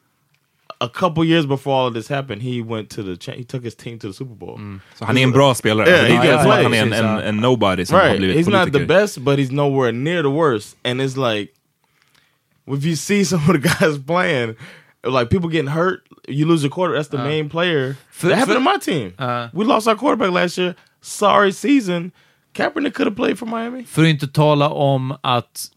a couple years before all of this happened, he went to the he took his team to the Super Bowl. Mm. så han är en bra spelare. Yeah, Alltså, det är he inte can så att play. han är en, en, en nobody som har Right. blivit He's not the best, but he's nowhere near the worst. And it's like if you see some of the guys playing, like people getting hurt, you lose your quarter. That's the main player. that happened to my team. Uh. we lost our quarterback last year. Sorry season. Kaepernick could have played for Miami. För att inte tala om att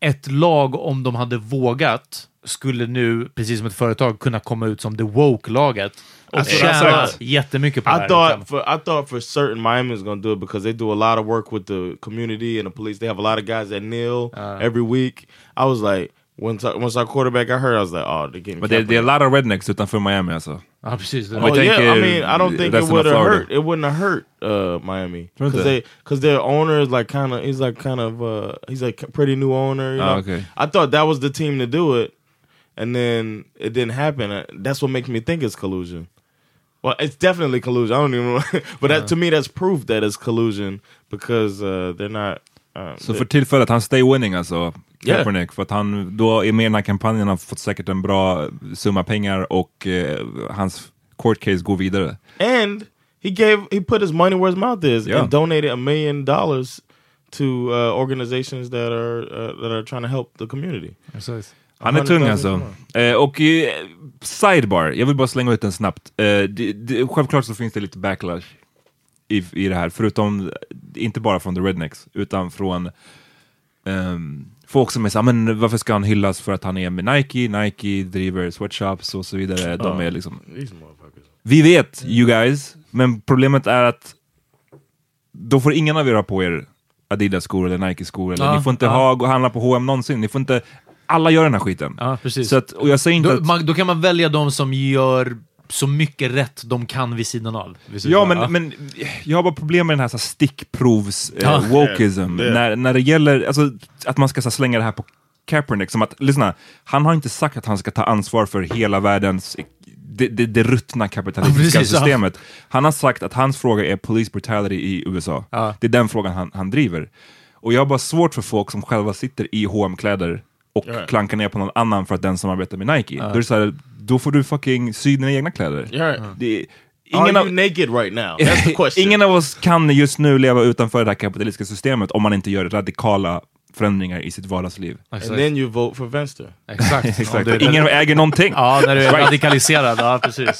ett lag, om de hade vågat, skulle nu, precis som ett företag, kunna komma ut som the woke-laget och det tjäna jättemycket på det I här. thought liksom. for I thought for certain Miami was gonna do it because they do a lot of work with the community and the police. They have a lot of guys that kneel every week. I was like, once I, once our quarterback got hurt, I was like, oh, they're getting. Men det, det är a lot of rednecks utanför Miami alltså. Ja, precis. Det Om var- vi Oh, yeah, I mean, I don't think it would have hurt. It wouldn't have hurt uh, Miami because they because their owner is like kind of he's like kind of uh, he's like a pretty new owner. You Ah, know? okay. I thought that was the team to do it, and then it didn't happen. Uh, That's what makes me think it's collusion. Well, it's definitely collusion. I don't even, know. but that, to me, that's proof that it's collusion because uh, they're not. Um, Så they- för tillfället, han stay winning alltså, Yeah. Kaepernick. För att han då är med i den här kampanjen, har fått säkert en bra summa pengar och eh, hans court case går vidare. and he gave he put his money where his mouth is Yeah. and donated a million dollars to uh, organizations that are uh, that are trying to help the community. Precis. Han är tung 100,000 alltså. Eh, och eh, sidebar, jag vill bara slänga ut den snabbt. Eh, det, det, självklart så finns det lite backlash i, i det här, förutom, inte bara från the rednecks, utan från ehm, folk som är såhär, men varför ska han hyllas för att han är med Nike? Nike driver sweatshops och så vidare. De är liksom, vi vet you guys, men problemet är att då får ingen av er ha på er Adidas-skor eller Nike-skor, eller ni får inte ha, gå och handla på H&M någonsin. Ni får inte, alla gör den här skiten. Ja, precis. Så att, och jag säger inte Då, att... man, då kan man välja de som gör så mycket rätt de kan vid sidan av. Vid sidan Ja, av. men, men jag har bara problem med den här, så här stickprovs eh, det- När, när det gäller alltså, att man ska så här, slänga det här på Kaepernick, som att, lyssna, han har inte sagt att han ska ta ansvar för hela världens det, det, det ruttna kapitalistiska Ja, precis, ja. systemet. Han har sagt att hans fråga är police brutality i USA. Ja. Det är den frågan han, han driver. Och jag har bara svårt för folk som själva sitter i hm kläder och Ja. klankar ner på någon annan för att den som arbetar med Nike. Då, är det så här, då får du fucking sy dina egna kläder. Det, Are ingen, you av, naked right now? That's the question. ingen av oss kan just nu leva utanför det här kapitalistiska systemet om man inte gör radikala förändringar i sitt vardagsliv. Exakt. and then you vote for Venstre. Exakt. Exakt. Du- Ingen äger någonting. Ja, när du är Right. radikaliserad. Ja, precis.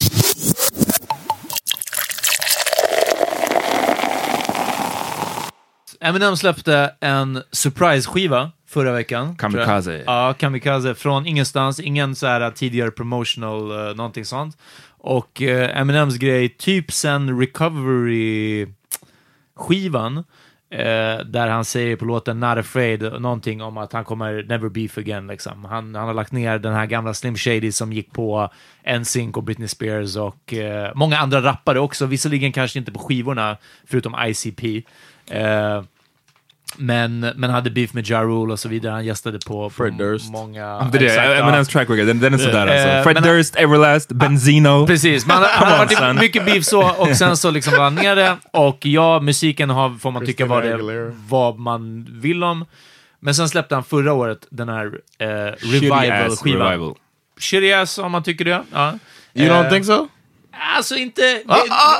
Eminem släppte en surprise-skiva förra veckan. Kamikaze. Ja, Kamikaze. Från ingenstans. Ingen så här tidigare promotional, uh, någonting sånt. Och uh, Eminems grej, typ sen Recovery-skivan, eh, där han säger på låten Not Afraid någonting om att han kommer never beef again. Liksom. Han, han har lagt ner den här gamla Slim Shady som gick på NSYNC och Britney Spears och eh, många andra rappare också. Visserligen kanske inte på skivorna, förutom ICP. Eh, men, men hade beef med Ja Rule och så vidare. Han gästade på, på Fred Durst. många... Det är det, track record, den, den är sådär Eh, alltså. Fred men Durst, Everlast, Benzino. Precis, men han, har varit mycket beef så, och sen så liksom la han ner det. Och ja, musiken har, får man tycka vad, det, vad man vill om. Men sen släppte han förra året den här eh, revival-skivan. revival. Shitty ass, om man tycker det. Ja. You Eh, don't think so? Alltså inte... vi-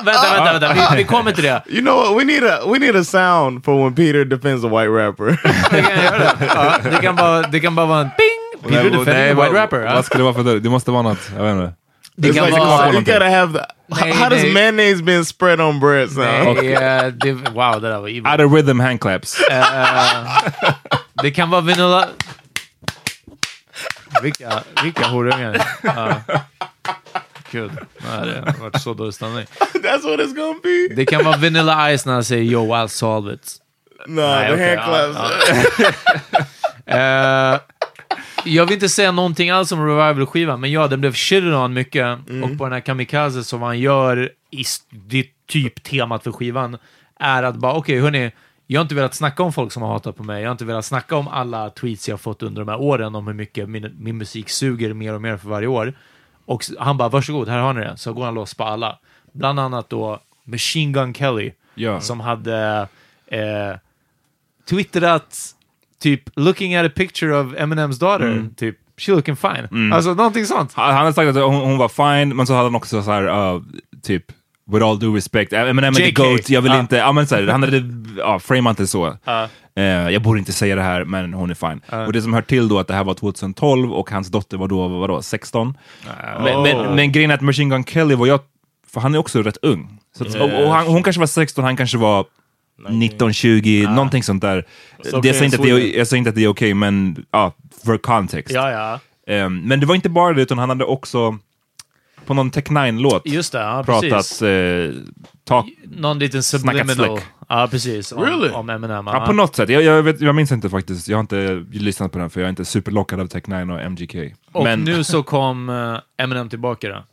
vänta, vänta, vänta. Vi, vi kommer till det. You know what? We need a we need a sound for when Peter defends a white rapper. Vi kan göra det. Kan bara, det kan bara vara en ping! Peter nej, a white rapper. Vad ska det vara för det? Det måste vara något, jag vet inte. Det It's kan like, vara... you gotta have the. Nej, how does mayonnaise being spread on bread sound? Nej, eh, det, wow, det där var evil. Out of rhythm handclaps. Eh, det kan vara vanilla... Vilka, vilka horungar. Ja. Gud, det har varit så dålig stämning. That's what it's gonna be. Det kan vara Vanilla Ice när han säger “Yo, I'll solve it”. No, Nej, the okej, hand ja. Eh, jag vill inte säga någonting alls om Revival-skivan, men ja, den blev shitted on mycket. Och på den här Kamikaze som han gör, i det typ temat för skivan, är att bara okej, hörni, jag har inte velat snacka om folk som har hatat på mig. Jag har inte velat snacka om alla tweets jag har fått under de här åren om hur mycket min, min musik suger mer och mer för varje år. Och han bara, varsågod, här har ni det. Så går han loss på alla. Bland annat då Machine Gun Kelly, Ja. som hade eh, twittrat typ looking at a picture of Eminems daughter, typ she looking fine. Alltså någonting sånt. Han hade sagt att hon, hon var fine, men så hade han också så här, uh, typ, with all due respect, Eminem är the. GOAT, jag vill Ja. inte, ja men så här, han hade, ja, framat det så. Eh, jag borde inte säga det här, men hon är fine. Och det som hör till då att det här var 2012 och hans dotter var då, vadå, 16? Men, men, men grejen är att Machine Gun Kelly var jag, för han är också rätt ung. Så att, och, och han, hon kanske var 16, han kanske var 19, 20, någonting sånt där. Så Det, jag, säger inte att det är, jag säger inte att det är okej, men ja, för kontext. Ja, ja. Ehm, men det var inte bara det, utan han hade också på någon Tech 9-låt Just det, ja, pratat precis. eh, tak, Någon liten subliminal. Ja, precis. Om, Really? om Eminem. ja, på något sätt. Jag, jag, vet, jag minns inte faktiskt, jag har inte lyssnat på den för jag är inte superlockad av Tech 9 och MGK. Och men nu så kom uh, Eminem tillbaka då.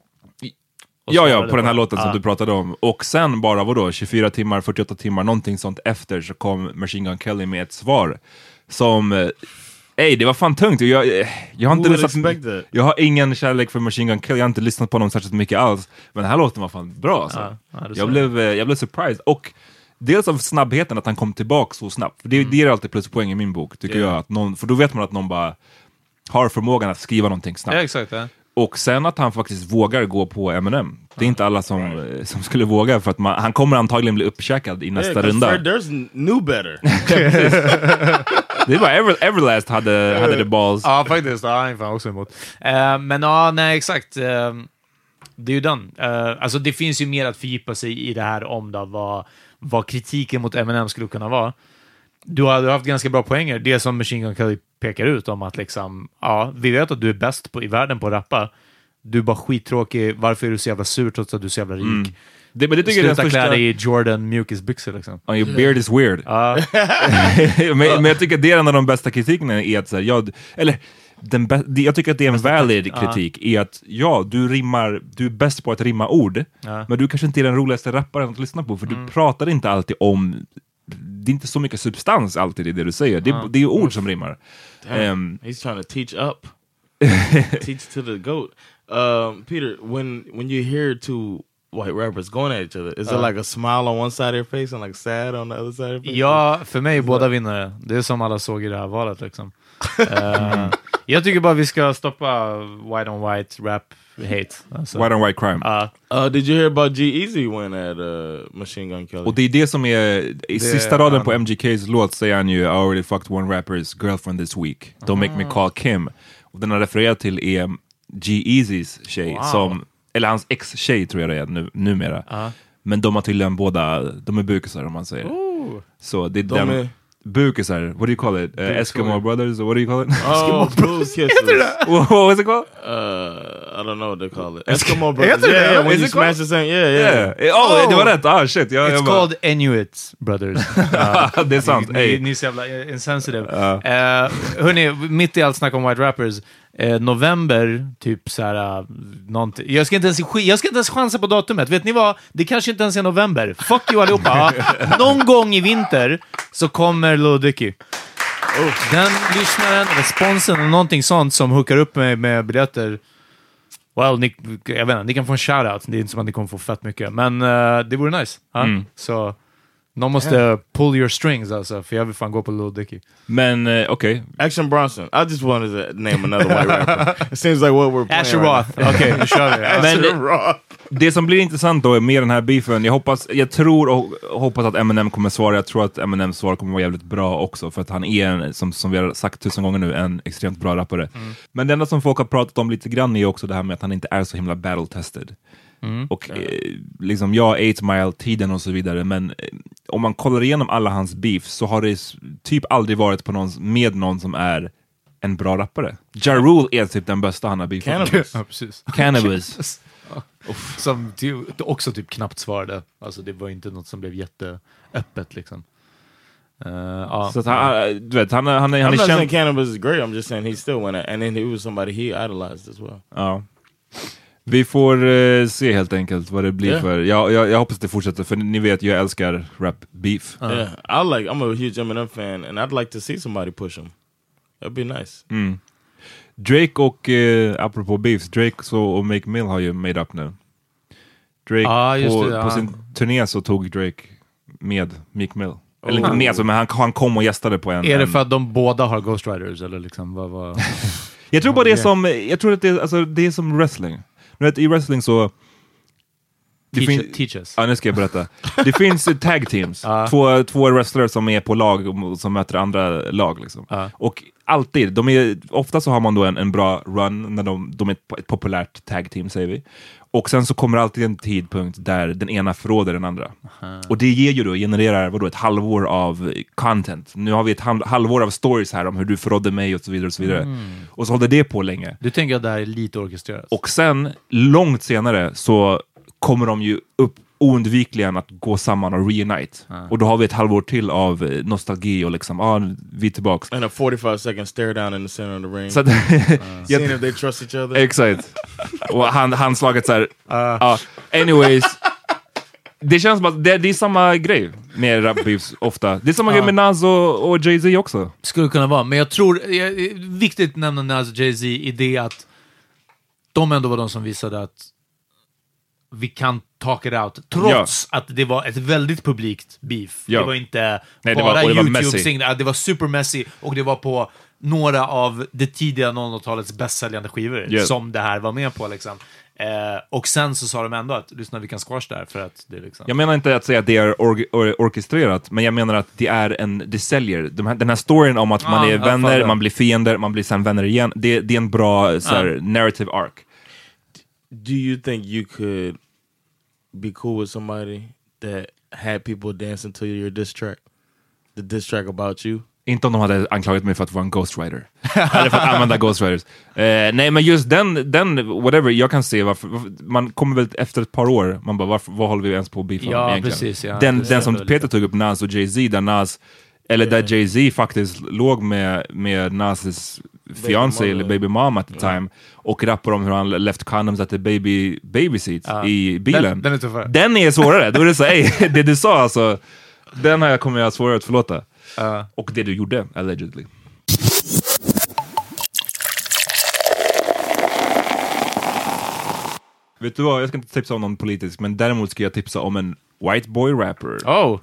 Ja, ja, på den här låten som Ja. du pratade om. Och sen bara vadå, 24 timmar, 48 timmar, någonting sånt efter så kom Machine Gun Kelly med ett svar som eh, Ey, det var fan tungt. Jag, eh, jag, har inte lyssnat, that? jag har ingen kärlek för Machine Gun Kelly, jag har inte lyssnat på honom särskilt mycket alls. Men den här låten var fan bra alltså. Ja, jag, blev, eh, jag blev surprised. Och dels av snabbheten, att han kom tillbaka så snabbt. För det, Mm. det ger alltid pluspoäng i min bok, tycker jag. Att någon, för då vet man att någon bara har förmågan att skriva någonting snabbt. Ja, exakt. Ja. Och sen att han faktiskt vågar gå på Eminem. Det är inte alla som, eh, som skulle våga, för att man, han kommer antagligen bli uppkäkad i nästa Yeah, runda. Fred Durst knew better. Det bara Ever, Everlast hade, hade the balls. Ja, faktiskt. Ja, han är fan också emot. Eh, men ja, nej, exakt. Eh, det är ju den. Eh, alltså, det finns ju mer att fördjupa sig i det här om då, vad, vad kritiken mot Eminem skulle kunna vara. Du har, du har haft ganska bra poänger. Det som Machine Gun Kelly pekar ut om att liksom, ja, vi vet att du är bäst på, i världen på att rappa. Du är bara skittråkig. Varför är du så jävla sur trots att du är så jävla rik? Det, men det tycker jag är Sluta den klä dig i Jordan mjukisbyxor liksom. Oh, your beard is weird. Ja, men, men jag tycker att det är en av de bästa kritikerna är att, så här, ja, d- eller den jag tycker att det är en valid kritik i att ja, du rimmar, du är bäst på att rimma ord, Ja. men du kanske inte är den roligaste rapparen att lyssna på, för du pratar inte alltid om det är inte så mycket substans alltid i det du säger, det, det är ju ord som rimmar. Ehm, He's trying to teach up. teach to the goat. Um, Peter, when when you hear two white rappers going at each other, is there like a smile on one side of your face and like sad on the other side of your face? Ja, för mig är båda vinnare. Det är som alla såg i det här valet liksom. Eh, jag tycker bara vi ska stoppa white on white rap hate. Alltså. white on white crime. Ja. Uh, did you hear about G-Eazy win at uh, Machine Gun Kelly? Och det är det som är, i sista raden på MGKs låt säger han ju I already fucked one rapper's girlfriend this week, don't make me call Kim. Och den han refererar till är G-Eazys tjej, Wow. som, eller hans ex-tjej tror jag det är nu, numera. Men de har tydligen båda, de är bukisar om man säger. Så det är De den, är- bukisar, what do you call it? Uh, Eskimo brothers, or what do you call it? oh, blues kisses. what was it called? Uh, I don't know what they call it. Eskimo brothers. Heter det? Yeah, yeah, when Is you smash the same. Yeah, yeah. Yeah. Oh, det var rätt! Ah shit! Jag, It's jag bara- called Inuit Brothers. Ja. det är sant. Ni, Ey. ni är så jävla insensitive. Uh, hörni, mitt i allt snack om White Rappers, eh, november, typ så här, uh, någonting. Jag ska, inte ens, jag ska inte ens chansa på datumet. Vet ni vad? Det kanske inte ens är november. Fuck you allihopa. Någon gång i vinter så kommer Lil Dicky. Den lyssnaren, responsen eller någonting sånt som hookar upp mig med biljetter Well, ni, jag vet inte, ni kan få en shoutout. Det är inte som att ni kommer få fett mycket, men eh, det vore nice. Ja? Så någon måste pull your strings alltså, för jag vill fan gå på Lil Dicky. Men eh, okej, Action Bronson. I just wanted to name another white rapper. It seems like what we're playing Asher right Roth. Okej, nu kör vi. Asher Roth. det som blir intressant då med den här beefen, jag hoppas, jag tror och hoppas att Eminem kommer svara, jag tror att Eminems svar kommer vara jävligt bra också, för att han är, en, som, som vi har sagt tusen gånger nu, en extremt bra rappare. Men det enda som folk har pratat om lite grann är också det här med att han inte är så himla battle-tested. Och eh, liksom, ja, 8 mile-tiden och så vidare, men eh, om man kollar igenom alla hans beef så har det typ aldrig varit på någon, med någon som är en bra rappare. Ja Rule är typ den bästa han har beefat med. Cannabis. Ja, precis. Cannabis. Som också typ knappt svarade. Alltså det var inte något som blev jätteöppet liksom. Eh, ja. Så att han, du vet, han, är- han, är- I'm han är not saying cannabis is great. I'm just saying he still went and then he was somebody he idolized as well. Ja. Vi får eh, se helt enkelt vad det blir Ja. för... Jag, jag, jag hoppas det fortsätter, för ni vet, jag älskar rap beef. Yeah, I like. I'm a huge Eminem fan, and I'd like to see somebody push him. That'd be nice. Mm. Drake och, eh, apropå beefs, Drake så, och Make Mill har ju made up nu. Drake, just på, det, på sin turné så tog Drake med Meek Mill. Eller inte Oh. med, men han, han kom och gästade på en... Är det för att de båda har Ghost Riders eller liksom vad, vad? Jag tror bara det är som, jag tror att det är, alltså, det är som wrestling. Du vet, i wrestling så det Teach, fin- teach us. Ja, nu ska jag berätta. Det finns tag teams. Ja. Två, två wrestlare som är på lag och som möter andra lag. Liksom. Ja. Och alltid, de är, ofta så har man då en, en bra run när de, de är ett, populärt tag team, säger vi. Och sen så kommer alltid en tidpunkt där den ena förråder den andra. Och det ger ju då, genererar vadå, ett halvår av content. Nu har vi ett halv, halvår av stories här om hur du förrådde mig och så vidare. Och så vidare. Och så håller det på länge. Du tänker att det här är lite orkestrerat? Och sen, långt senare, så kommer de ju upp oundvikligen att gå samman och reunite. Och då har vi ett halvår till av eh, nostalgi och liksom, ah, vi är tillbaks. And a 45 second stare down in the center of the ring. Så att, Seeing if they trust each other. Exakt. Och han, handslaget så här, ja, anyways. Det känns som att det, det är samma grej med rap beefs ofta. Det är samma grej med Nas och, och Jay-Z också. Skulle kunna vara, men jag tror, eh, eh, viktigt att nämna Nas och Jay-Z i det att de ändå var de som visade att vi kan talk it out, trots att det var ett väldigt publikt beef. Ja. Det var inte Nej, bara och det var super messy och det var på några av det tidiga 00-talets bästsäljande skivor Ja. som det här var med på. Liksom. Eh, och sen så sa de ändå att lyssna, vi kan squash det här för att det liksom... Jag menar inte att säga att det är or or orkestrerat, men jag menar att det är en, det säljer. De här, den här storyn om att man Ja, är vänner, man blir fiender, man blir sen vänner igen. Det, det är en bra så här, narrative arc. Do you think you could be cool with somebody that had people dancing to your diss track? The diss track about you? Inte om de hade anklagat mig för att vara en ghostwriter. Eller för att använda ghostwriters. Eh, nej, men just den, den, whatever, jag kan se varför, varför man kommer väl efter ett par år, man bara, varför, vad håller vi ens på att beefa Ja, egentligen? precis, ja. den, den som Peter tog upp, Nas och Jay-Z, där Nas, eller där Jay-Z faktiskt låg med, med Nas fiancé eller baby mom at the time och rappar om hur han left condoms at the baby, baby seat Ja. i bilen. Den- den är tuffare. Den är svårare. Då är det så, ey, det du sa alltså, den här kommer jag svårare att förlåta. Ja. Och det du gjorde, allegedly. Vet du vad, jag ska inte tipsa om någon politisk, men däremot ska jag tipsa om en white boy rapper. Oh!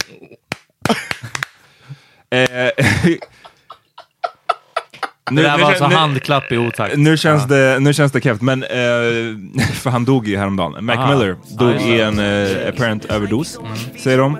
Eh, Det där var alltså nu- handklapp i otakt. nu känns, det, nu känns det krävt, men eh, för han dog ju häromdagen. Mac Aha. Miller dog Ja, i ja. en eh, apparent överdos, säger de.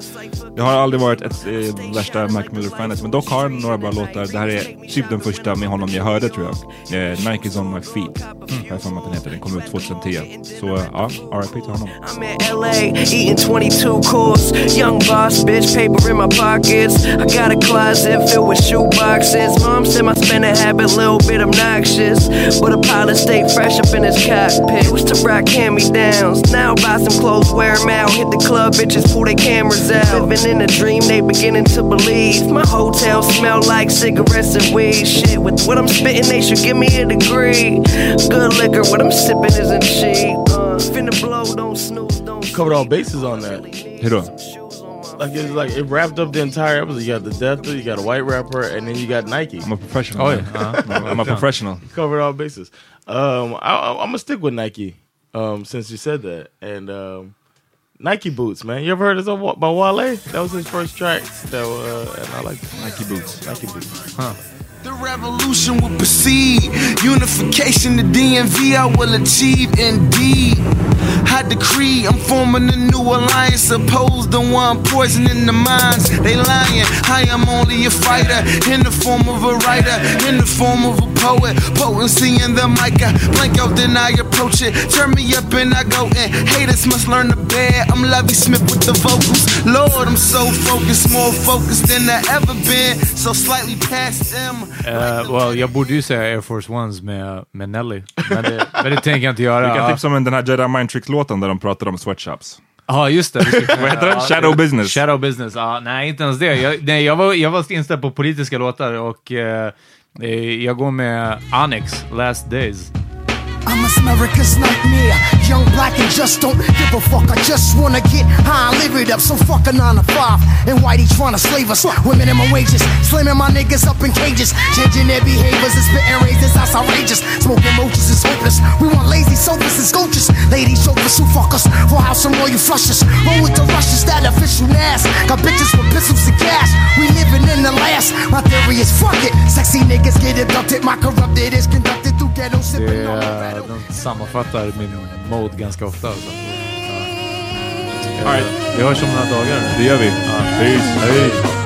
Jag har aldrig varit ett eh, värsta Mac Miller-fanet, men dock har han några bra låtar. Det här är typ den första med honom jag hörde tror jag. Eh, Nike's on my feet, har jag mig att den heter. Den kom ut 2010. Så ja, RIP till honom. I'm in LA eating 22 course. Young boss, bitch, paper in my pockets. I got a closet filled with shoe boxes. Mom said my spending habit little bit obnoxious, but a pilot stayed fresh up in his cockpit. Used to rock hand me downs. Now buy some clothes, wear 'em out. Hit the club, bitches pull their cameras out. Living in a dream, they beginning to believe. My hotel smell like cigarettes and weed. Shit, with what I'm spitting, they should give me a degree. Good liquor, what I'm sipping isn't cheap. Uh, finna blow, don't snooze, don't Covered all bases on that. Hit då? Like it's like it wrapped up the entire episode. You got the Death, you got a white rapper, and then you got Nike. I'm a professional. Oj, ja. I'm a professional. Covered all bases. Um, I, I, I'm gonna stick with Nike. Um, since you said that, and um, Nike boots, man. You ever heard of this by Wale? That was his first track. That uh, and I like Nike boots. Nike boots. The revolution will proceed. Unification, the DMV, I will achieve indeed. I decree I'm forming a new alliance opposed to one poisoning the minds. They lying. I am only a fighter in the form of a writer, in the form of a poet. Potency in the mic. I blank out, then I approach it. Turn me up and I go in. Haters must learn to bear. I'm Lovey Smith with the vocals. Lord, I'm so focused, more focused than I ever been. So slightly past them. Eh, well, jag borde ju säga Air Force Ones med, med Nelly, men det, men det tänker jag inte göra. Vi kan tipsa om den här Jedi Mind Tricks-låten där de pratar om sweatshops. Ja, just det. Vad heter den? Shadow Business. Shadow Business, ja, nej inte ens det. Jag, nej, jag, var, jag var inställd på politiska låtar och eh, eh, jag går med Onyx, Last Days. I'm America's nightmare. Young, black, and just don't give a fuck. I just wanna get high live it up. So fuck a 9 to 5. And Whitey trying to slave us with minimum wages. Slamming my niggas up in cages. Changing their behaviors and spitting razors. That's outrageous. Smoking roaches is hopeless. We want lazy sofas and scoaches. Ladies, chauffeurs who fuck us. For house and royal flushes. Roll with the rushes. That official ass. Got bitches with pistols and cash. We living in the last. My theory is fuck it. Sexy niggas get abducted. My corrupted is conducted Det, eh, den sammanfattar min mode ganska ofta. Så. All right. Vi hörs om några dagar. Det gör vi. Peace. Hej.